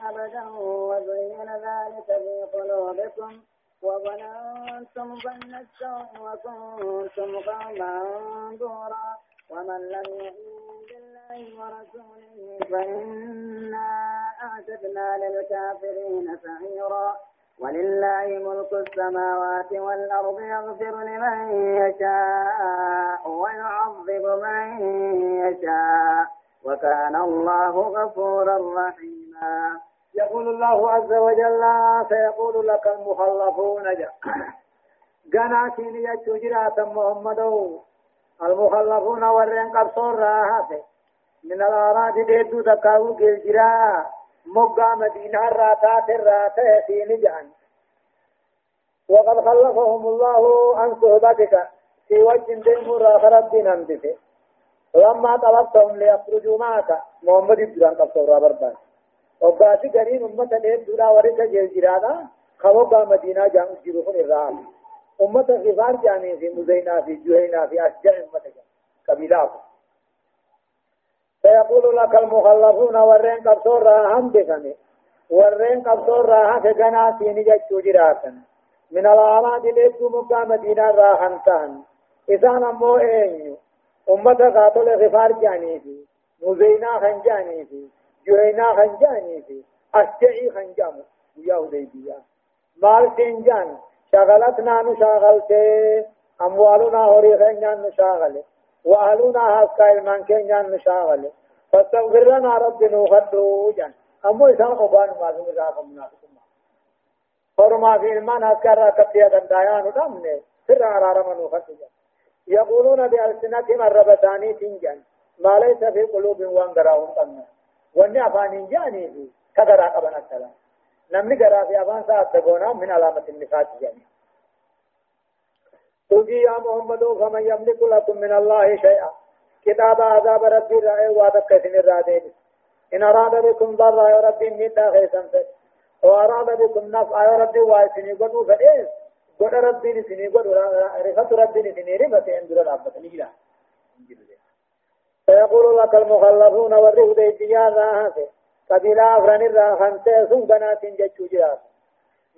أبدا وزين ذلك في قلوبكم وظننتم ظن السوء وكنتم قوما بورا ومن لم يؤمن بالله ورسوله فإنا أعتدنا للكافرين سعيرا. ولله ملك السماوات والأرض يغفر لمن يشاء ويعذب من يشاء. وكان الله غفورا رحيما. يقول الله عز وجل سيقول لك المخلفون جاء قنا كيني يجرات محمد المخلفون ورين قبصور راهات من الأراض ديدو تكاو جرا. مقا مدينة راتات الراتة في نجان وقد خلفهم الله عن صحبتك في وجه ديم راخ ربنا لما طلبتهم ليخرجوا معك. محمد الدران قبصور بربان وقاسي قرين أمة ديب دولا ورثة جيجرانا خوبا مدينة جان جيروفن الرام أمة غفار جاني في مزينا في جوهينا في أشجع أمة قبيلات سيقول لك المخلفون ورين قبصور راهم بكني ورين قبصور راها كجنا سيني جاتشو جراتن من الأعماد ليبدو مقا مدينة راهن تهن إذا نمو أمة قاتل غفار جاني في مزينا خنجاني في جوينا خنجاني في. أشجعي خنجام ويا هديبيا مال سنجان شغلتنا نشاغلت أموالنا هوري خنجان نشاغل وأهلنا هاسكا إلمان كنجان نشاغل فاستغفر لنا رب نوخدو جان. أمو إسان قبان ما في مزاق منافق فرما في إلمان هاسكا راكبتيا دندايان ودمني سر عرارما نوخدو جان. يقولون بألسنتهم الربتاني تنجان. ما ليس في قلوب وان قراهم قمنا jaanii fi ka garaa qaban akkala namni garaa fi afaan isaa adda goonaa min alaamati nifaati jedhani قل يا محمد فمن يملك لكم من الله شيئا كتاب عذاب ربي رأي وعدك سن الرادين إن أراد بكم ضرا يا ربي من داخل سنفت وأراد بكم نفع يا ربي واسني قدوا فإيه قد ربي نسني قد رفت ربي نسني رفت عند ربك نجلا فيقول لك المخلفون والرهد الدنيا ذاهته قبيلة أفران الراخن تيسون بنات جتشو جراس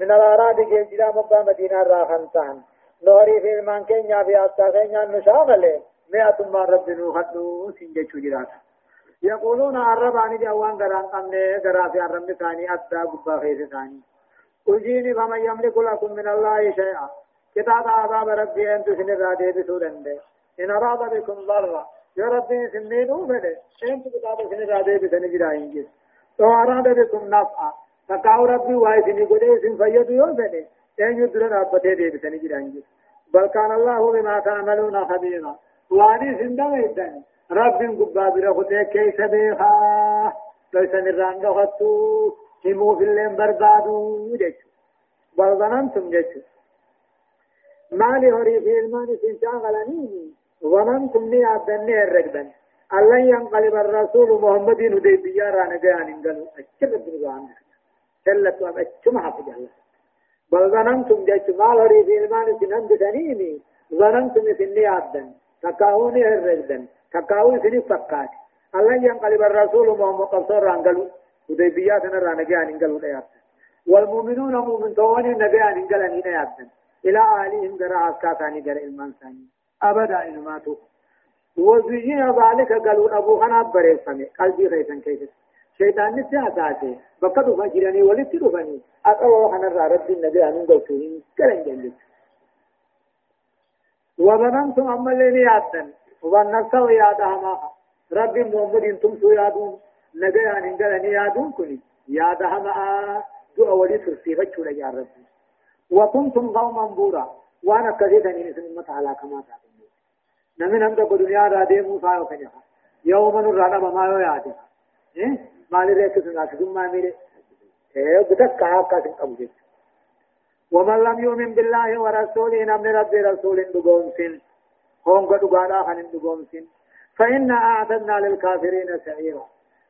من الأراضي جيجرا مقا مدينة الراخن تان نوري في المان كينيا في أستا كينيا نشاغل مئة ما رب نوخدو سنجتشو جراس يقولون عرب عن جوان غران قمنا غرا في عرب ثاني أستا قبا خيس ثاني أجيني فمن يملك لكم من الله شيئا كتاب عذاب ربي أنت سنرى دي بسودن إن أراد بكم ضرّا يا ربي سنين فده انت كتاب سن رادي بسن جراين جس تو اراد بكم نفعا فقاو ربي واي سن قدي سن فيد يوم فده ان يدر ربته دي بسن جراين جس بل كان الله بما تعملون خبيرا واني سن دميدن رب قبا برخته كيس بيخا ليس نران دخطو همو في اللين بربادو جيش بل ظننتم جيش مالي هري في الماني سنشان غلانيني ظننتم ني عبدني الرقبن الله ينقلب الرسول محمد هدي بيارا نجان. انقلوا أجل الدنيا سلت وابتشم حفظ الله بل ظننتم جيش مال هري في المان سنهم بسنيني ظننتم سني عبدن تكاوني الرقبن تكاوني سني فكات الله ينقلب الرسول محمد قصر انقلوا هدي بيارا نجان. انقلوا والمؤمنون مؤمن تواني نجان انقلوا إلى أهلهم جرى أسكاتاني جرى إلمان ثاني أبدا إنماتو وزيين ذلك قالوا أبو خنا بريسمي قلبي غيثا كيف؟ شيطان نسياساتي بقدوا فجراني ولدت رفني أقوى خنا رارد النبي أنهم قلتوهم كلن جلد وظننتم أما اللي يادن وظننتم يادها ما رب محمد أنتم سو يادون نبي أن قال يادون كني يادها ما دعا ولي ترسيغة شولا يا رب. وكنتم قوما بورا. وأنا كذيتني نسمى متى على كما تعلم نمن هم تقول دنيا رادي موسى وكنيا يوم نرانا بما يوادي إيه ما لي ريك سنا ثم ما ميري إيه بتك كها كاسين أبوه ومن لم يؤمن بالله ورسوله نمن رب رسول دقوم سن۔ هم قد قالا خن دقوم سن۔ فإن أعتدنا للكافرين سعيرا۔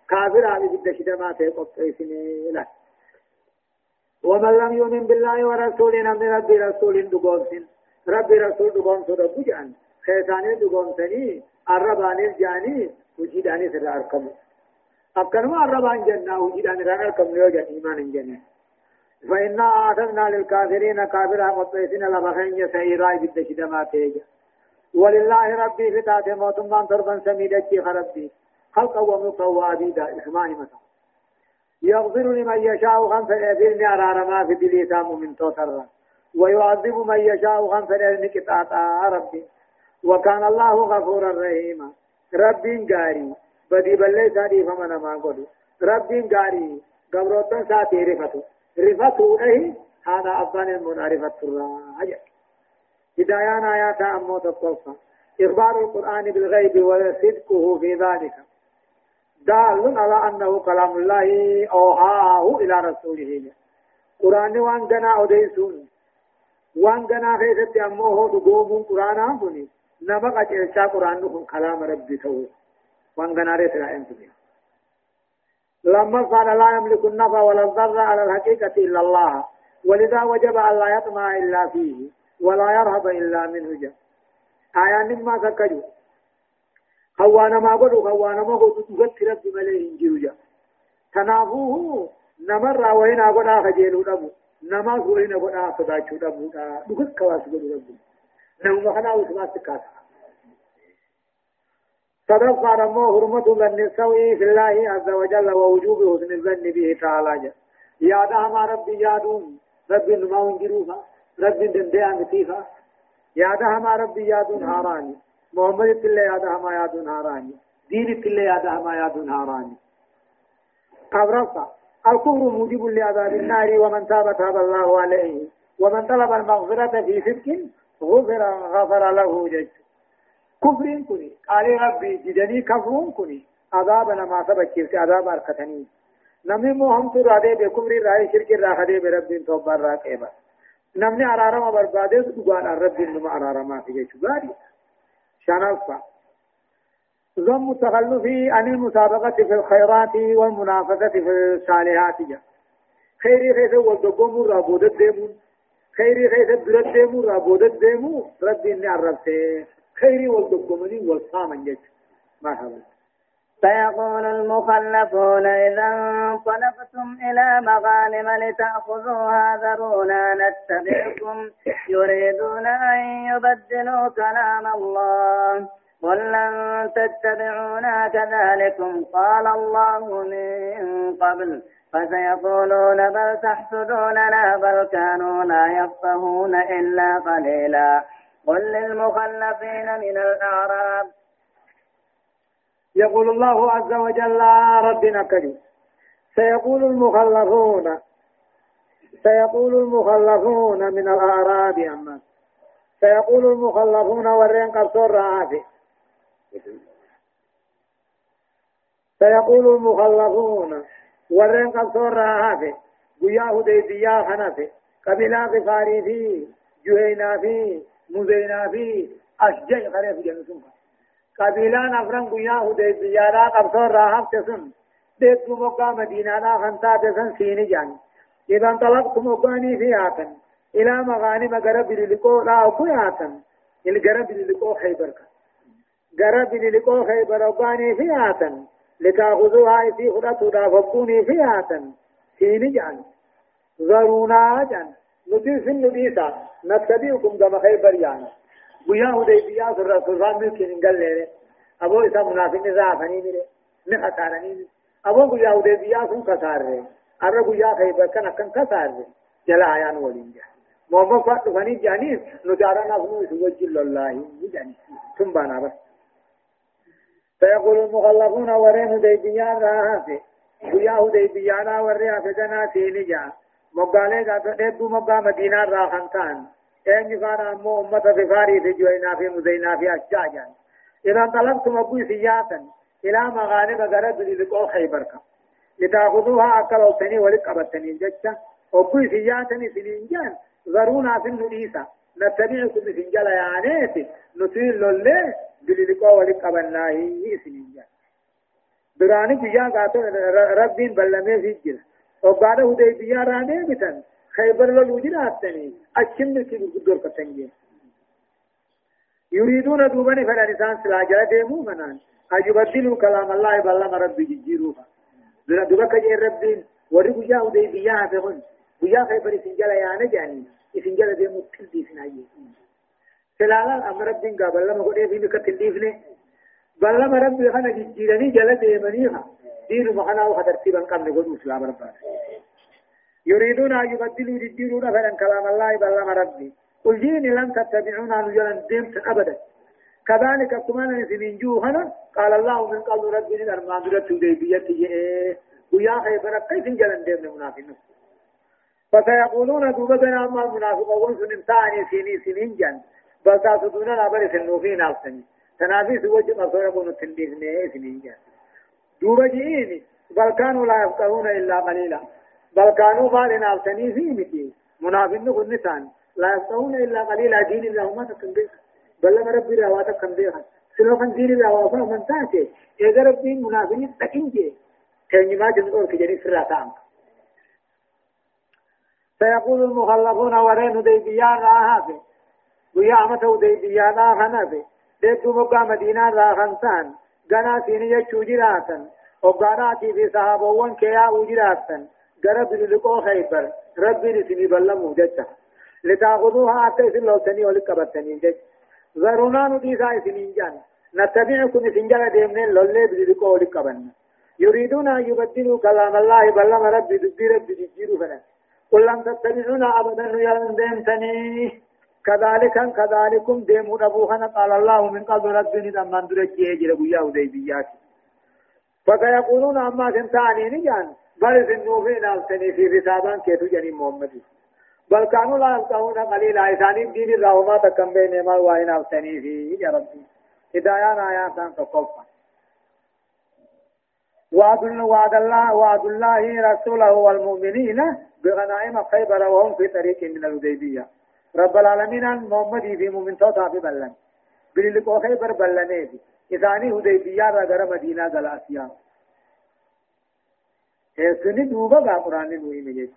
كافر على جد شدما تيقف له ومن لم يؤمن بالله ورسوله نمن رب رسول دقوم سن۔ رب رسول دقوم سن رب جان خيساني دقوم سني الرباني الجاني وجداني سر أركب أكنما الربان جنة. وجدان رانا كم يوجد إيمان جنة فإنا أعتدنا للكافرين كافرا مطيسين لبخين سعيرا بد شدما تيجا ولله ربي في تاتي موتمان تربا سميدتي خربي خلقا وملقا وعبيدا إسماعي مثلا يغفر لمن يشاء خمسة الأبيل أرار ما في دليسام من توتر ويعذب من يشاء خمسة الأبيل قطعة ربي وكان الله غفورا رحيما. ربي قاري بدي بلي سادي فمن ما قدو. ربي قاري قبروتن ساتي رفتو. رفتو إيه هذا أبان المنعرفة الراجع. هدايان آيات أمو تقصى إخبار القرآن بالغيب وصدقه في ذلك. دال على أنه كلام الله أوحاه إلى رسوله. قرآن وان جنا أديسون وان جنا خيست أموه دقوم قرآن أمني نما قجلشا قرآن نكون كلام ربي تو. وان جنا ريت رأيم لما قال لا يملك النفع ولا الضر على الحقيقة إلا الله. ولذا وجب أن لا يطمع إلا فيه ولا يرهب إلا منه جل آيان ما سكجوا خوانا ما قدو خوانا ما قدو. تغت رب مليه انجيو جا. تنافوه نمر وين قدا خجيلو دبو نما وين صداچو دبو دا دغت كواس قدو رب نو مخنا وسما سكاسا صدق رمو حرمة للنساء في الله عز وجل ووجوب حسن الظن به تعالى. يا ده ربي يادون. رب ما انجروفا رب دندي انتيفا يا ده ربي يادون هاراني محمد تلي يادا هما يادون هاراني دين تلي يادا هما يادون هاراني قبرصة. الكفر موجب لعذاب النار ومن تاب تاب الله عليه. ومن طلب المغفرة في صدق غفر غفر له جج كفر كني قال ربي جدني كفر كني عذاب ما سبك كيف عذاب أركتني. نمني موهم تر عدي بكفر رأي شرك راخدي برب توبة راكيبا نمني أرارما بربادة دقان الرب نما أرارما في جيش. غاري شنفة ضم التخلف عن المسابقة في الخيرات والمنافسة في الصالحات خيري خيث والدقوم رابود الديمون خيري خيث درد ديمون رابود الديمون رد إني عرفته خيري والدقومني والصامن جيش مرحبا سيقول المخلفون إذا انطلقتم إلى مغانم لتأخذوها ذرونا نتبعكم. يريدون أن يبدلوا كلام الله. قل لن تتبعونا كذلكم قال الله من قبل فسيقولون بل تحسدوننا بل كانوا لا يفقهون إلا قليلا قل للمخلفين من الأعراب يقول الله عز وجل ربنا كريم سيقول المخلفون سيقول المخلفون من الأعراب أما. سيقول المخلفون ورين قصور رعافي سيقول المخلفون ورين قصور رعافي قياه ديديا خنافي قبلا غفاري في جهينا في مزينا في أشجع خريف جنسوها قبيلان افرن قيا هدي بيارا قبصور راهم تسن ديت مقا مدينة لا خنتا تسن سيني جان إذا انطلقت مقاني في آتن. إلى مغانم غرب للقو لا أكو آتن. الغرب للقو خيبر غرب للقو خيبر وقاني في آتن لتأخذوها في خدتو دا فقوني في آتن سيني جان ضرونا جان نتي سن نبيسا نتبعكم كما خيبر يعني ويا هدي بيا سر سر ممكن قال لي. أبو اسا منافق نزا فني ميره نخسارني أبو ويا هدي بيا سن كسار ار ويا خيبر كان كان كسار. جلا عيان ولين جا موما فات فني جاني نجارا نفنو سوجي الله. جاني ثم بانا بس فيقول المخلفون ورين هدي بيا راهته ويا هدي بيا وريا فجنا سيني جا مقالة قاتل دبو مقا مدينة راهنتان. eenyu faana ammoo ummata bifaarii fi juwaynaa fi muzaynaa fi ashjaajan إذا انطلقتم أبو سياسا إلى مغانم غرب للقول خيبرك. لتأخذوها أكل أوتني ولك أبتني جتة أبو سياسا سنين جان ذرونا في النئيسة نتبعكم سنجل يانيت نطيل لله بللقاء ولك أبناه سنين دراني بيا قاتل ربين بلمي في الجل وقال هدي بيا راني بتن خيبر للوجين أتني أشم في الدور كتنجي يريدون دوبني فلا لسان سلاجا ديمو منان أيبدلوا كلام الله بلما ربي جيروها دبك جي ربين وري بيا ودي بيا فهن بيا خيبر سنجلا يا نجاني سنجلا دي متلدي سنايي سلالا أمر ربين قابل لما قد يبين كتلديفني بل لما ربي خنا جيراني جل ديمنيها دين مخنا وخطرتيبا قبل قد اسلام ربنا يريدون أن يبدلوا جديرون فلن كلام الله بل لما ربي قل جيني لم تتبعونا نجلا ديمت أبدا كذلك كمان سنين جوهنا قال الله من قبل ربي الأرمان درت ديبيتي ويا خيبر كيف جلن ديم منافقين فسيقولون دوبنا أما المنافقون سنين ثاني سنين سنين جن بل تاسدون أبدا سنوفين أفسني تنافيس وجه مصور يكون تنديسني سنين جن دوبا جيني بل كانوا لا يفقهون إلا قليلا بل كانوا بالنا أفسني في متي منافقين كن نسان لا يفقهون إلا قليلا دين الله ما تكن بل لما ربي رواتا كم بيها سلو كان دين رواتا من تاتي إذا ربي منافقين تكنجي تنجي ما جنور كجني سرا تام سيقول المخلفون ورين ديبيان راهاتي قيامة ديبيان راهناتي ديتو مقا مدينة راهنتان غنا سيني يچو جراتن وقاناتي في صحابوان كيا وجراتن غرب للقو خيبر ربي نسمي بلمو جتا لتاخذوها حتى يسلو تني ولقبتني جتا ذرونا نديسا سنين جان نتبعكم سنجل ديمن لولي بلدكو لقبن يريدون أن يبدلوا كلام الله بل لما ربي دبي ربي جيرو فنا قل لن تتبعونا أبدا يلن ديمتني كذلك كذلكم ديمو أبوهنا قال الله من قبل ربي ندم من درجي يجري بياه ديبيات فسيقولون أما سنتاني نجان بل سنوفين ألسني في حسابان كيف جني محمد بل كانوا لا يفقهون قليلا إساني الدين الرحمة تكم بين ما وين أفتني فيه يا ربي. هدايا آيات تقفا وعد وعد الله وعد الله رسوله والمؤمنين بغنائم خيبر وهم في طريق من الحديبية رب العالمين محمد في مؤمن توتا في بلن. بللقو خيبر بلنه إذاني حديبية رغر مدينة غلاسيا. سني دوبا قرآن نوي مجيش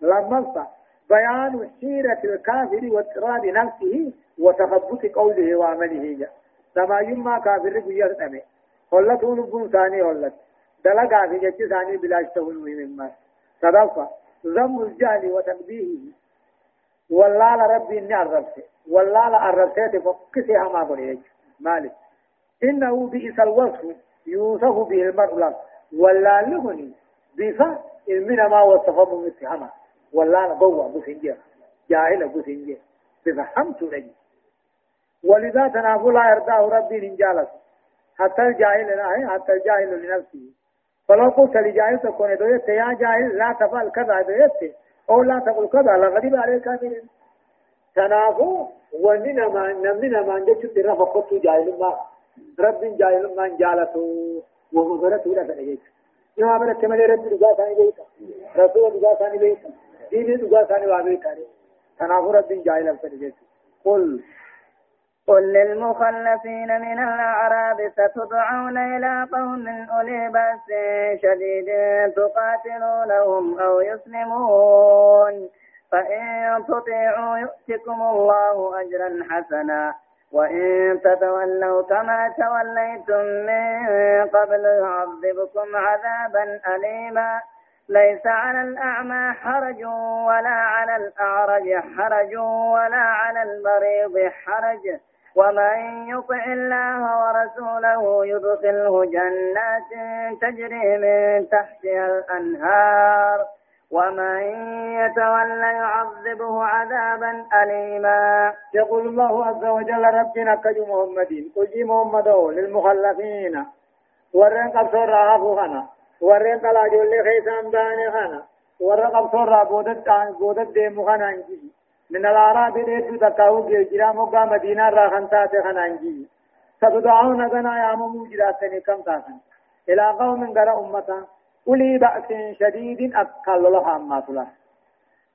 لما بيان سيرة الكافر واضطراب نفسه وتخبط قوله وعمله لما يما كافر بيار أمي هلت ونبون ثاني هلت دلقا في جتي ثاني بلا اشتهون مما صدفة. ذم الجهل وتنبيهه. والله ربي إني عرفت والله عرفت فكسها ما قلت مالك إنه بئس الوصف يوصف به المرء والله لهني بفا المنا ما وصفه مثل ولا أنا ضوء بسنجة جاهل بسنجة بفهمت لي ولذا تنافو لا يرضاه ربي نجالس حتى الجاهل لا حتى الجاهل لنفسه فلو قلت لجاهل تكون دويت يا جاهل لا تفعل كذا دويت أو لا تقل كذا لغضب عليك من تنافو وننا ما نمنا ما نجت ترى فقط جاهل ما رب جاهل ما جالته ومغرته لا تجيك يوم أمرت كمال رب رجاء ثاني بيتا رسول رجاء ثاني بيتا ديني دغا ثاني وابي كاري تنافر الدين جاهل الفرجت قل قل للمخلفين من الأعراب ستدعون إلى قوم أولي بأس شديد تقاتلونهم أو يسلمون. فإن تطيعوا يؤتكم الله أجرا حسنا. وإن تتولوا كما توليتم من قبل يعذبكم عذابا أليما. ليس على الأعمى حرج ولا على الأعرج حرج ولا على المريض حرج. ومن يطع الله ورسوله يدخله جنات تجري من تحتها الأنهار. ومن يتولى يعذبه عذابا أليما. يقول الله عز وجل ربنا كج محمد قل محمد للمخلفين ورن قبصر رافو warreen dhalaa ijoollee keessaan baane kana warra qabsoorraa boodat deemu kanaan jihi من الأعراب ديتو تكاو جيجرا موغا مدينة راخن تاتي خنانجي ستدعون غنا يا موجراتني كم تاسن إلى قوم غرا أمتا. أولي بأس شديد أقل لها أما تلا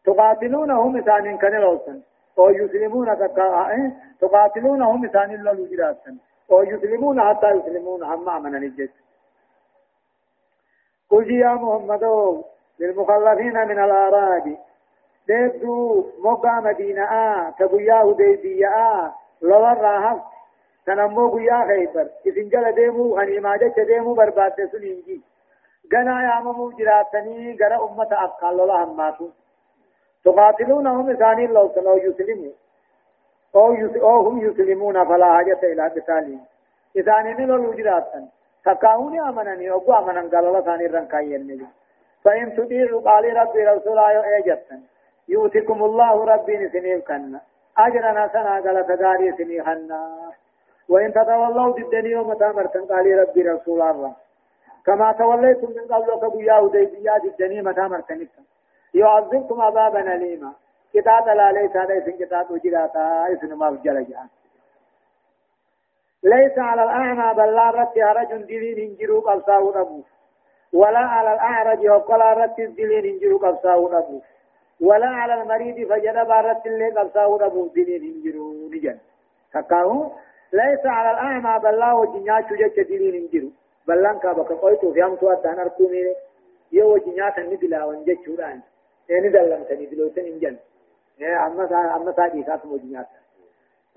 تقاتلونهم إسان كان لوسن أو يسلمون تقاتلونهم إسان الله جراتن أو يسلمون حتى يسلمون هم من نجد. قل يا محمد للمخلفين من الأعراب. ديدو موقع مدينة آه تبويا هديبية آه لور راهف تنمو قيا خيبر إذن جل ديمو غنيما جت ديمو برباد سنينجي غنا يا ممو جراتني غرا أمة أقال الله هماتو تقاتلونهم إساني لو سنو يسلموا أو, يس أو هم يسلمون فلا حاجة إلى قتالهم إساني لو جراتن تكاوني أمنني أبو أمنن قال الله ثاني رنكاين نجي فإن تطيعوا قال ربي رسول الله أجتن يؤتكم الله ربي نسنيف كنا أجرنا سنا قال تقاري سنيحنا وإن تتولوا ضدني ومتى مرتن قال ربي رسول الله. كما توليتم من قبل كبيا وديبيا ضدني متى مرتن يعذبكم عذابا أليما كتاب لا ليس هذا اسم كتاب وجراتا اسم ما جلجأ. ليس على الأعمى بل لا رت هرج دليل انجروا قبصاه أبوه ولا على الأعرج وقال رت الدليل انجروا قبصاه أبوه ولا على المريض فجد بارت اللي قبصاه أبوه دليل انجروا نجن تكاهو ليس على الأعمى بل لا وجنيا شجت دليل انجروا بل لن كابك قويتو في أمتوا الدهن أركوني يو وجنيا تنبلا وانجت شوران يعني دلم تنبلو تنجن أما أما تاجي كاتم وجنيا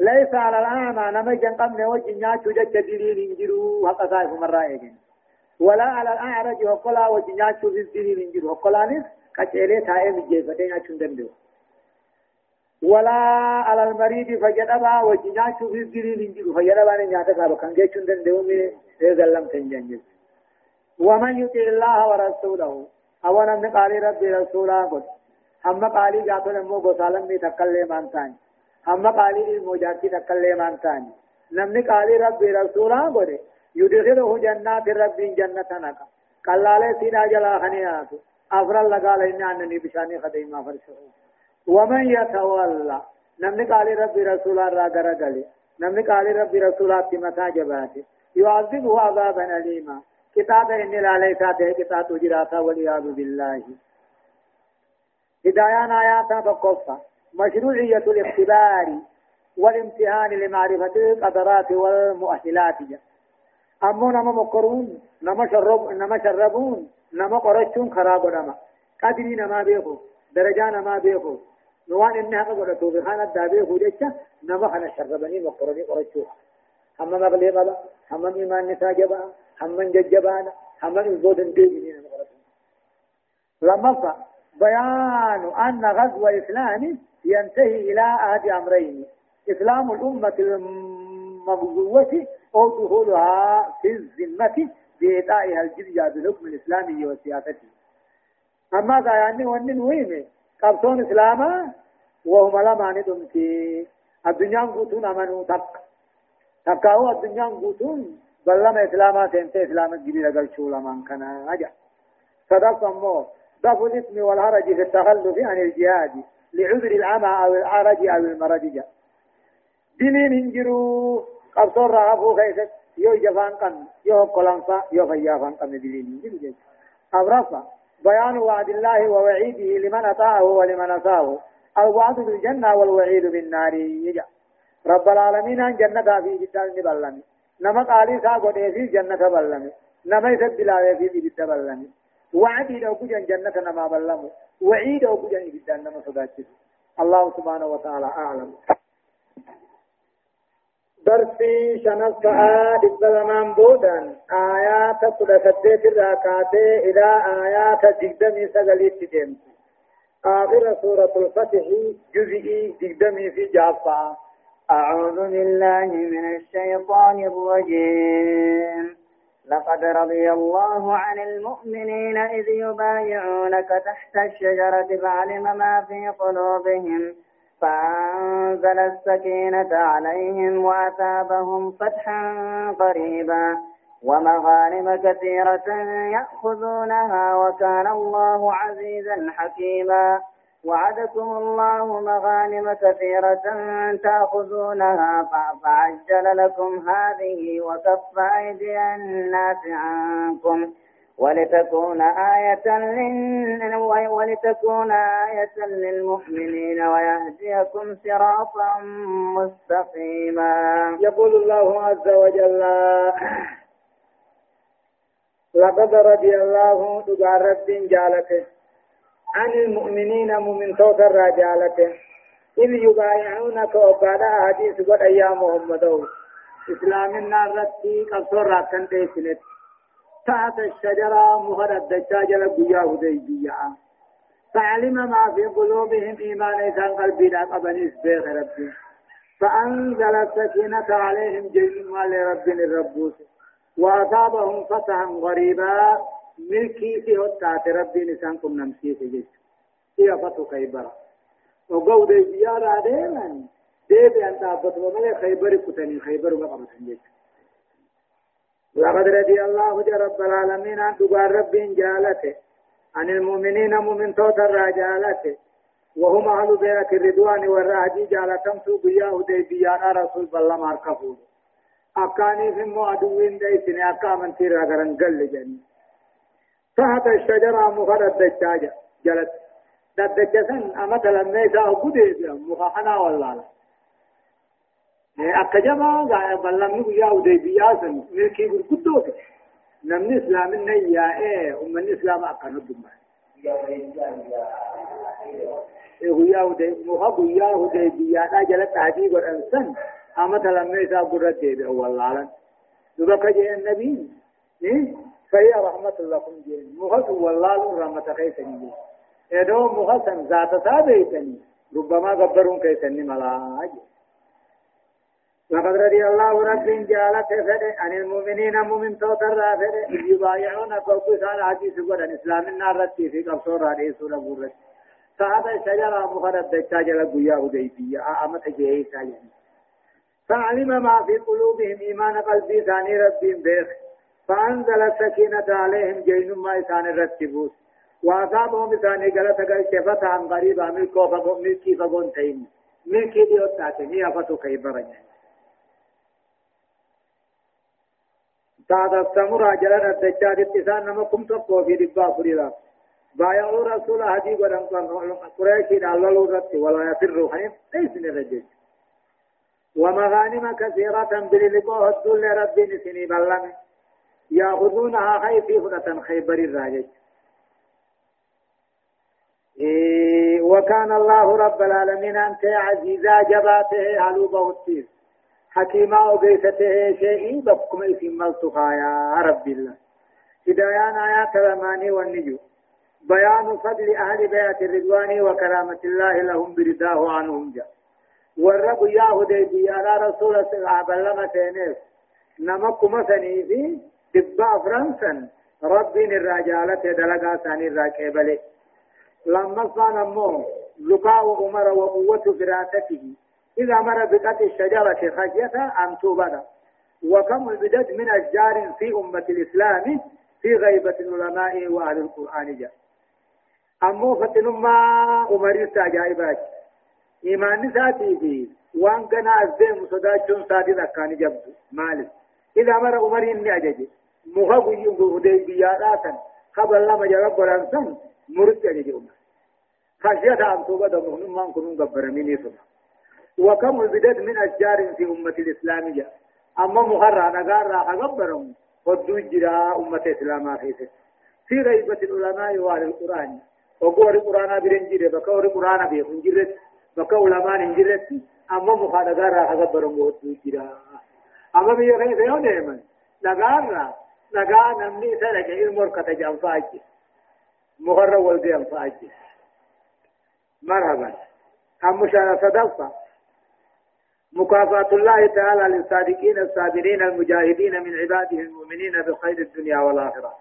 ليس على الأعمى نما جن قبل وجنيا شجت دليل انجروا حقا مرة يجن ولا على الأعرج وقلا وجنيا شو في الدين من جرو وقلا نس كتيري تاي مجيفتين أشون دندو ولا على المريض فجدبا وجنيا شو في الدين من جرو فجدبا نياتا كابا كان جيشون دندو مي رزلم تنجنجز ومن يطع الله ورسوله أولا من قال ربي رسولا قد هم قالي جاتو نمو غسالم مي تكلم انتاني هم قالي الموجاتي تكلم انتاني نمني قالي ربي رسولا قد يدخله جنات رب جنة نقا قال لا سينا جلا خنيات أفرل لقال إن أنني بشاني خديما فرشه ومن يتولى نمني قال ربي رسول الله غرغلي نمني قال ربي رسول الله تمتا جباتي يعذبه عذابا أليما. كتاب إن لا ليس كتاب جراتا والعياذ بالله. هدايان آيات تقصى مشروعية الاختبار والامتحان لمعرفة القدرات والمؤهلات. جا. امو نما مقرون نما شرب نما شربون نما قرچون خراب نما قدري نما بيخو درجة نما بيخو نوان انها قدرتو بخانة دابيخو جيشا نما خنا شربني مقروني قرچو هم مغلي قبا هم ايمان نسا جبا هم ججبانا هم الزود انديني نما قرچو لما بيان أن غزو الإسلام ينتهي إلى أحد أمرين إسلام الأمة المغزوة أو في الذمة بإيطائها الجزية بالحكم الإسلامي وسياسته. أما يعني ونن ويمه قبطون إسلاما وهم لما ندمتي الدنيا قوتون أمنوا تق. تقاو الدنيا قوتون بل لما إسلاما سنت إسلاما الجديد قال شو لمن كان أجا. صدق أمو. ضف الاسم والهرج في التخلف عن الجهاد لعذر العمى أو العرج أو المرض دينين انجروا قبصور رافو خيست يو جفان قم يو قلنفا يو فيافان قم دليل أبرفا بيان وعد الله ووعيده لمن أطاعه ولمن أساه الوعد بالجنة والوعيد بالنار يجا رب العالمين أن جنة في جدال نبلني نما قالي ساقود في جنة بلني نما يسد بلاوي في جدة بلني وعدي لو كجن جنة نما بلمو وعيد لو كجن جدال نما صداتي الله سبحانه وتعالى أعلم درسي شنفعا دبلمان بودان آيات كل سديت الراكاتي إلى آيات جقدمي سغليت ديمت آخر سورة الفتح جزئي جقدمي في جافا أعوذ بالله من الشيطان الرجيم لقد رضي الله عن المؤمنين إذ يبايعونك تحت الشجرة فعلم ما في قلوبهم فأنزل السكينة عليهم وأثابهم فتحا قريبا ومغانم كثيرة يأخذونها وكان الله عزيزا حكيما وعدكم الله مغانم كثيرة تأخذونها فعجل لكم هذه وكف أيدي الناس عنكم ولتكون آية لل... ولتكون آية للمؤمنين ويهديكم صراطا مستقيما. يقول الله عز وجل لقد رضي الله رب جالته عن المؤمنين مؤمن صوت الرجالته إذ يبايعونك وقال حديث قد أيام محمد إسلام النار رتي قصر راكن تيسنت. تحت الشجرة مهر الدجاجة لقيا هديبية فعلم ما في قلوبهم إيمان إذا قلبي لا قبني سبيخ ربي. فأنزل السكينة عليهم جميعا لرب الربوس. وأصابهم فتحا غريبا. ملكي في هتات ربي نسانكم نمسي في جيش. هي فتح خيبر. وقود الزيارة دائما ديبي أن تعبط وملي خيبر كتني خيبر وقبط جيش. لقد رضي الله رب العالمين عن تقال رب جالته عن المؤمنين مؤمن توتر جالته وهم أهل بيعة الرضوان والرهدي جالتم سوقيا هديبيا رسول الله ماركفون أكاني في معدوين ديسن أكا من تيرا غرن قل جني. تحت الشجرة دجاجة جلت. دجاجة قدي مخحنا والله. Akka jabaa bal'amni guyyaa hudaybiyaa san milkii gurguddoote namni islaamin nan yaa'ee ummanni islaama akkana dummaa guyyaa hudee muka guyyaa hudaybiyaadhaa jalatti adii godhan san amata lammee isaa gurra deebi'an wallaalan dubaka jeen nabiin فهي رحمة لكم جين مخص والله رحمة كيسني جين إدو مخص ذات ثابتني ربما قبرون كيسني ملاج لقد رضي الله رب جالت فده عن المؤمنين مؤمن توتر فده يبايعون فوق سال حديث قد إسلام النار رتي في قبصور رادي سورة بورت صحابة الشجرة مخرد دجاج لقيا هديبية أمت جيه. ساجن فعلم ما في قلوبهم إيمان قلبي ثاني ربهم بيخ. فأنزل السكينة عليهم جين ما ثاني رتبوس وأصابهم ثاني قلت قلت فتحا قريبا ملكو فقون ملكي فقون تين ملكي ديوتاتين هي فتو كيبرين بعد السمرة جلنا الدجاج اتسان نمكم تقوى في دبا فريدا بايعوا رسول هدي ودن قريش على رت ولا يفروا حين ليس نرجل ومغانم كثيرة بللقوه الدل رب نسني بلم يأخذونها خيفي هدة خيبر الراجج إيه وكان الله رب العالمين أنت عزيزا جباته علو بوتيس حكيما وقيسته شيء بكم إسم ملتقى يا رب الله. هدايان آيات الأماني والنجو. بيان فضل أهل بيعة الرضوان وكرامة الله لهم برداه عنهم جاء والرب يا هدي على رسول الله لما سينيس نمكم سنيفي دبا فرنسا ربي الرجالة دلقا ثاني الراكبلي لما صان أمه لقاء عمر وقوة فراسته إذا أمر بقطع الشجرة خشية أن توبد وكم البدد من أشجار في أمة الإسلام في غيبة العلماء وأهل القرآن جاء. أمو فتن ما أمري تاجايبات إيمان نساتي في وان كان أزدهم صداچون سادي ذكاني جبد. مالك إذا أمر أمري إني أجج مخبو ينقو هدي بياداتا قبل لما جرب ورنسان مرد أجج أمر خشية أن توبد مهنم من كنون قبرميني سبحانه وكم البدد من أشجار في أمة الإسلامية أما مخرى نقار أغبرهم ودو جرا أمة الإسلام في غيبة العلماء وأهل القرآن. وقول القرآن برنجير بكور القرآن بيخنجرت بكا علماء نجرت أما مخرى نقار أغبرهم ودو جرا أما بيخي سيو ديما نقار نقار نمني سلك المركة جنفاج مخرى والدي أنفاج مرحبا. أم شاء صدقت مكافاة الله تعالى للصادقين الصابرين المجاهدين من عباده المؤمنين بخير الدنيا والآخرة.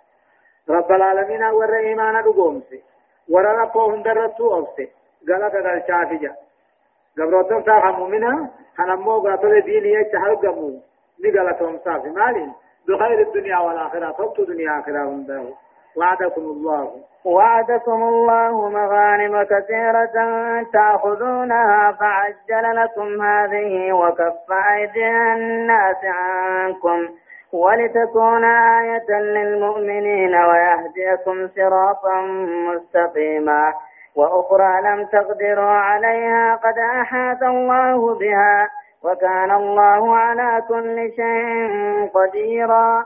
رب العالمين ور إيمان دقومسي ور ربهم درتو أوسي غلط غل شافجة قبرتهم صاحا مؤمنا حنمو قاتل ديني يتحل قمو نقلتهم صافي مالين بخير الدنيا والآخرة تبتو دنيا آخرة هم وعدكم الله. وعدكم الله مغانم كثيرة تأخذونها فعجل لكم هذه وكف أيدي الناس عنكم. ولتكون آية للمؤمنين ويهديكم صراطا مستقيما. وأخرى لم تقدروا عليها قد أحاط الله بها. وكان الله على كل شيء قديرا.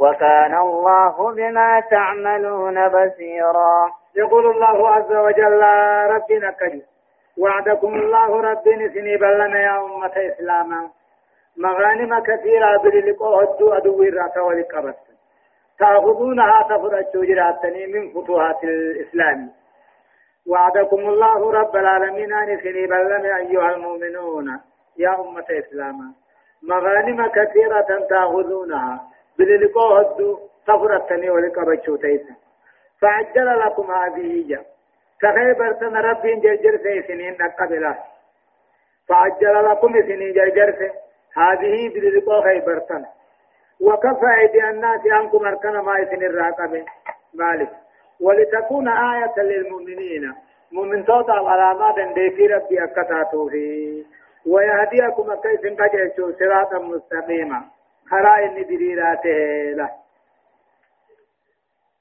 وكان الله بما تعملون بصيرا. يقول الله عز وجل ربنا كريم وعدكم الله ربي سني بلنا يا أمة إسلاما. مغانم كثيرة بللقوا هدو أدو الرأس ولقبت تأخذونها تفرجوا جراتني من فتوحات الإسلام. وعدكم الله رب العالمين أن سني بلنا أيها المؤمنون يا أمة إسلاما. مغانم كثيرة تأخذونها. بللقوا هدو تفرجتني ولقبت تيسا فعجل لكم هذه جاء كخيبر سن ربي جرجر في سنين نقبلا. فعجل لكم سنين جرجر في هذه برزق خيبر سن. وكفى أيدي الناس عنكم أركنا ما يسن الراقب. مالك. ولتكون آية للمؤمنين. مؤمن توتا علامات في ربي أكتاتو في ويهديكم كيف قجلتو صراطا مستقيما. خرائن دريراته له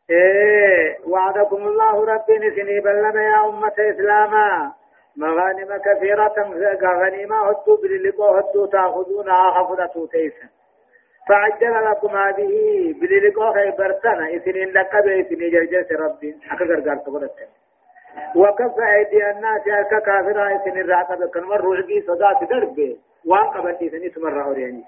إيه وعدكم الله ربي نسني بلما يا أمة إسلاما۔ مغانم كثيرة غنيمة هدو بللقو هدو تأخذونها خفضة تيسا فعجل لكم هذه بللقو خيبرتنا إثنين لك بإثنين جرجس ربي أكثر قال تقولت وكف أيدي الناس أكا كافرة إثنين رعتا بكن مروا عقي صدات دربي وان قبلت إثنين تمرع أورياني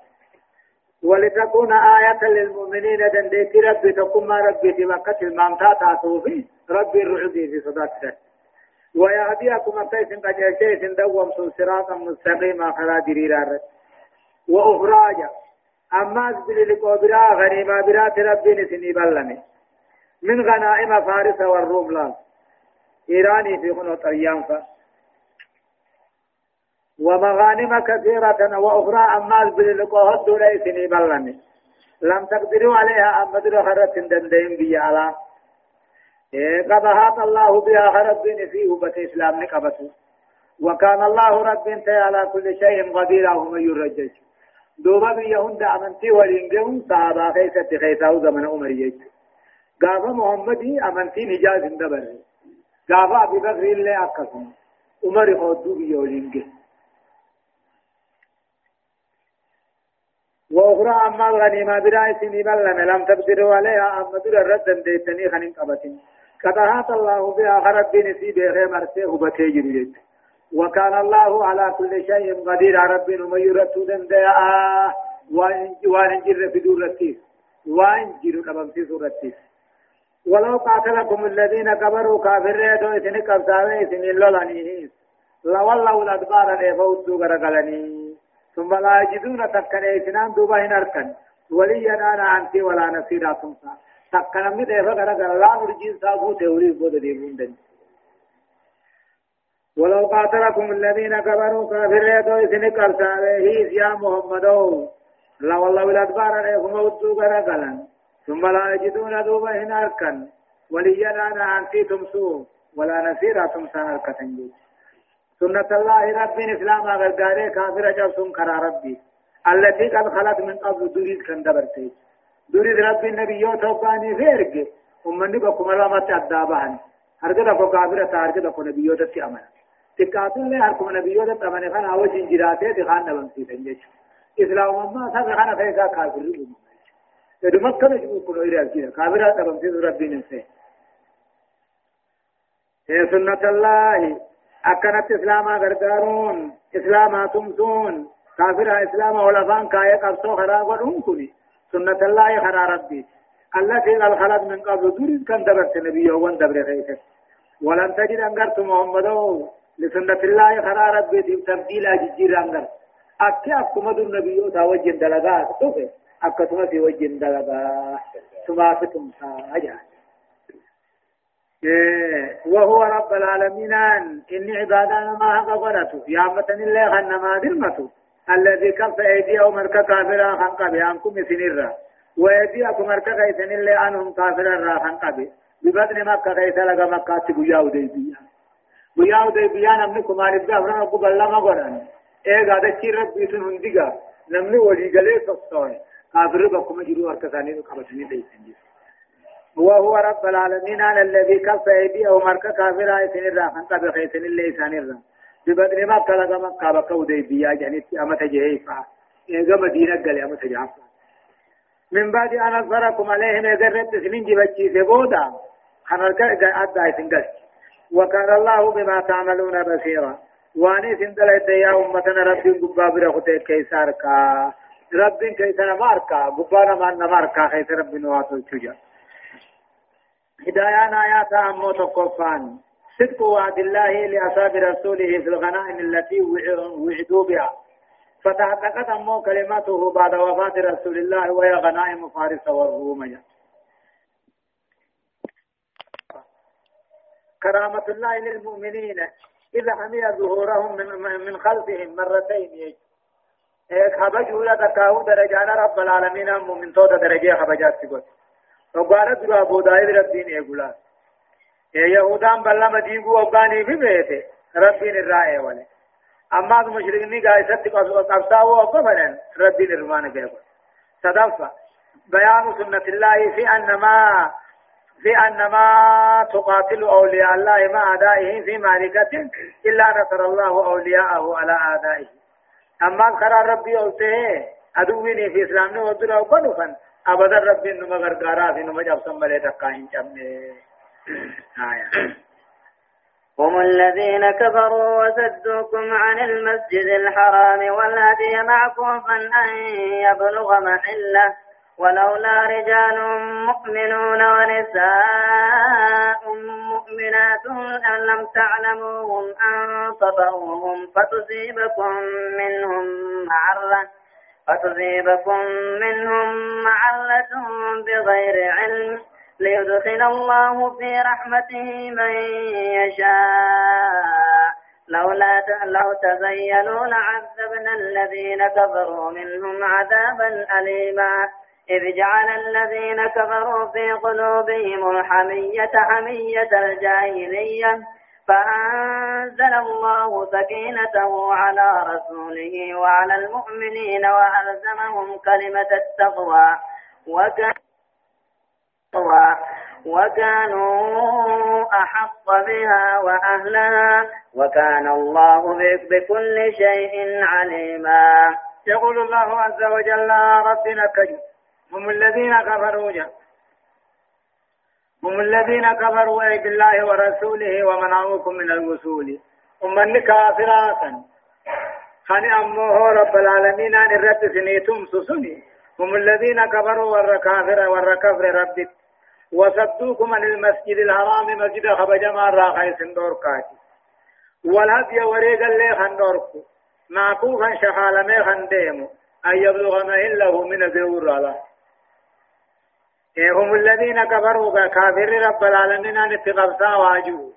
ولتكون آية للمؤمنين دنديت ربي تقوم ربي في مكة المامتا تاتوفي ربي الرعدي في صداقة ويهديكم أكيس قد يشيس دوم صراطا مستقيما خلا دريرا وأخراجا أما أسبل لقوبرا غنيما برات ربي نسني بلني. من غنائم فارس والروم لا إيراني في خنوط أيام فارس ومغانم كثيرة وأخرى أما باللقاء دون إسني بلني. لم تقدروا عليها أما در خرت دندين بي على إيه قد هات الله بها خرت بين فيه بس إسلام نقبته وكان الله رب انت على كل شيء قدير من يرجج. دوبا بيهن أمنتي ولينجهم صحابة خيسة خيسة زمن عمر يجي. قافا محمد أمنتي نجاز دبر قافا أبي بكر اللي أكسم عمر خودو بيولينجه وأخرى أما الغنيمة براء سني بلن لم تقدروا عليها أما در الرد ديتني خنين قبتين. قطعات الله بها خرب بنسي بخي مرسيه بتيجر وكان الله على كل شيء قدير. رب ومن يرتو دنداء. وان جر في دور التيس وإن جر قبم في سورة التيس ولو قاتلكم الذين كبروا كافر يدو إثني قبضاوي إثني لولانيه لولوا الأدبار لفوتوا غرقلني. ثم لا يجدون تكن إثنان دوبا هنركن وليا أنا أنت ولا نصيرا تمسا تكن من دفع غرق لا نرجين سابو تولي بود ديبون دن ولو قاتلكم الذين كفروا كافر يدو إثني قرصاره يا محمد لا والله بالأدبار لهم ودو غرقلن ثم لا يجدون دوبا هنركن وليا أنا أنت تمسو. ولا نصيرا تمسا نركتن جيش سنة الله رب إسلام غرغاري كافر جبسون كرا ربي. التي قد خلت من قبل دوريد كان دبرتي دوريد رب النبي يو توقاني فيرك. أمني بكم الله مت أدابان هرجع دكو كافر تارجع دكو نبي يو أمانة تكاتل له هركم نبي يو تسي أمانة خان أول جنجراته تخان نبم سيدنجش إسلام ما سب خان فيها كافر يدو مكة كل إيراد كذا كافر سيد ربي نسي سنة الله. أكنت إسلاما غرغارون إسلاما تمسون كافر إسلاما ولفان كاية قبصو خراب ونكني سنة الله خرا ربي. التي قد خلت من قبل دور كان دبرت نبي وان دبر خيسه ولن تجد أنقرت محمدو. لسنة الله خرا ربي تبديل أججير أنقر. أكي أكما دون نبي تاوجن دلغات أكتما في وجن دلغات سمافتم ساجان وهو رب العالمين. إن عبادنا ما قبلته يا متن الله خنما درمته الذي كف أيديهم مركا كافرا خنقا بأنكم سنرا وأيديكم مركا كيسن الله أنهم كافرا را خنقا ببدن مكة كيس لغا مكة تبيا وديبيا بيا وديبيا نمنكم عارف جافرا قبل لما قرأن. إيه قادتي ربي تنهندقا نمني ولي تصوي كافر بكم جروا أركساني قبطني بيتنجي وهو رب العالمين على الذي كف ايديهم مركا كافر ايسن الراحن قبل خيسن اللي ايسان الراحن ببدر ما كلا مكة بكا وديبيا جانت أمت جهيفا إيغا مدينة قال أمت جعفا من بعد أن أظهركم عليهم يقررت سنين جبتشي سبودا. خنرك أدى سنقل وكان الله بما تعملون بصيرا. واني سندل يا أمتنا ربي قبابر أختي كيساركا. رب كيسنا ماركا قبانا ما نماركا خيس رب نواتو الشجا هدايان آيات أمو تقفان صدق وعد الله لأصحاب رسوله في الغنائم التي وعدوا بها فتحققت أمو كلمته بعد وفاة رسول الله وهي غنائم فارس والروم كرامة الله للمؤمنين إذا حمي ظهورهم من, من خلفهم مرتين خبجوا لتكاو درجان رب العالمين من توت درجة خبجات سبت وقالت رابو دائر ربين يقولات يهودان بلا مديقو وقاني في بيته ربين الرائع ولي أما المشركين قايسة قبطاو وقفنا ربين الرمان قيبا صدفة بيان سنة الله في أن ما في أن ما تقاتل أولياء الله مع أعدائه في معركة إلا نصر الله أولياءه على أعدائه أما القرار ربي أوته أدويني في إسلامنا ودرا وقنفا أبدا ربي نما غرغارا في نما جاب سمبلي تقاين جمني آية. هم الذين كفروا وسدوكم عن المسجد الحرام والهدي معكوفا أن يبلغ محلة ولولا رجال مؤمنون ونساء مؤمنات أن لم تعلموهم أن تطؤوهم فتصيبكم منهم معرة. فتصيبكم منهم معلة بغير علم ليدخل الله في رحمته من يشاء. لولا لو تزينوا لعذبنا الذين كفروا منهم عذابا أليما. إذ جعل الذين كفروا في قلوبهم الحمية حمية الجاهلية فأنزل الله سكينته على رسوله وعلى المؤمنين وألزمهم كلمة التقوى وكان وكانوا أحق بها وأهلها وكان الله بكل شيء عليما. يقول الله عز وجل ربنا كجو هم الذين كفروا هم الذين كفروا أي بالله ورسوله ومنعوكم من الوصول. هم كافرات خاني أمه رب العالمين أن الرد سنيتم سسني. هم الذين كفروا والركافر والركفر ربك وصدوكم عن المسجد الحرام مسجد خبجما راخي سندور كاتي. والهدي وريق اللي خندوركو معكوفا شخالمي خنديمو أن يبلغ ما إله من الزور الله هم الذين كفروا كافر رب العالمين أن اتقبسا واجو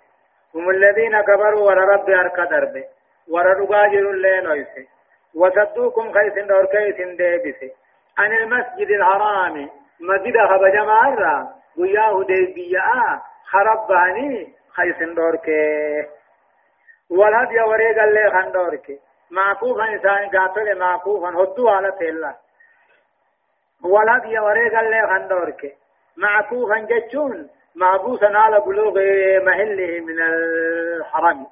هم الذين كفروا ور رب أرك درب. ور رقاجر اللين ويسي وصدوكم خيس دور كيس ديبسي عن المسجد الحرام مسجد خبج مرة وياه ديبيا. خرب باني خيس دور كي. والهدي وريق اللي خندور كي. معقوفا إنسان قاتل معقوفا هدو على تيلا. والهدي وريق اللي خندورك معكوفا جتشون معبوسا على بلوغ محله من الحرم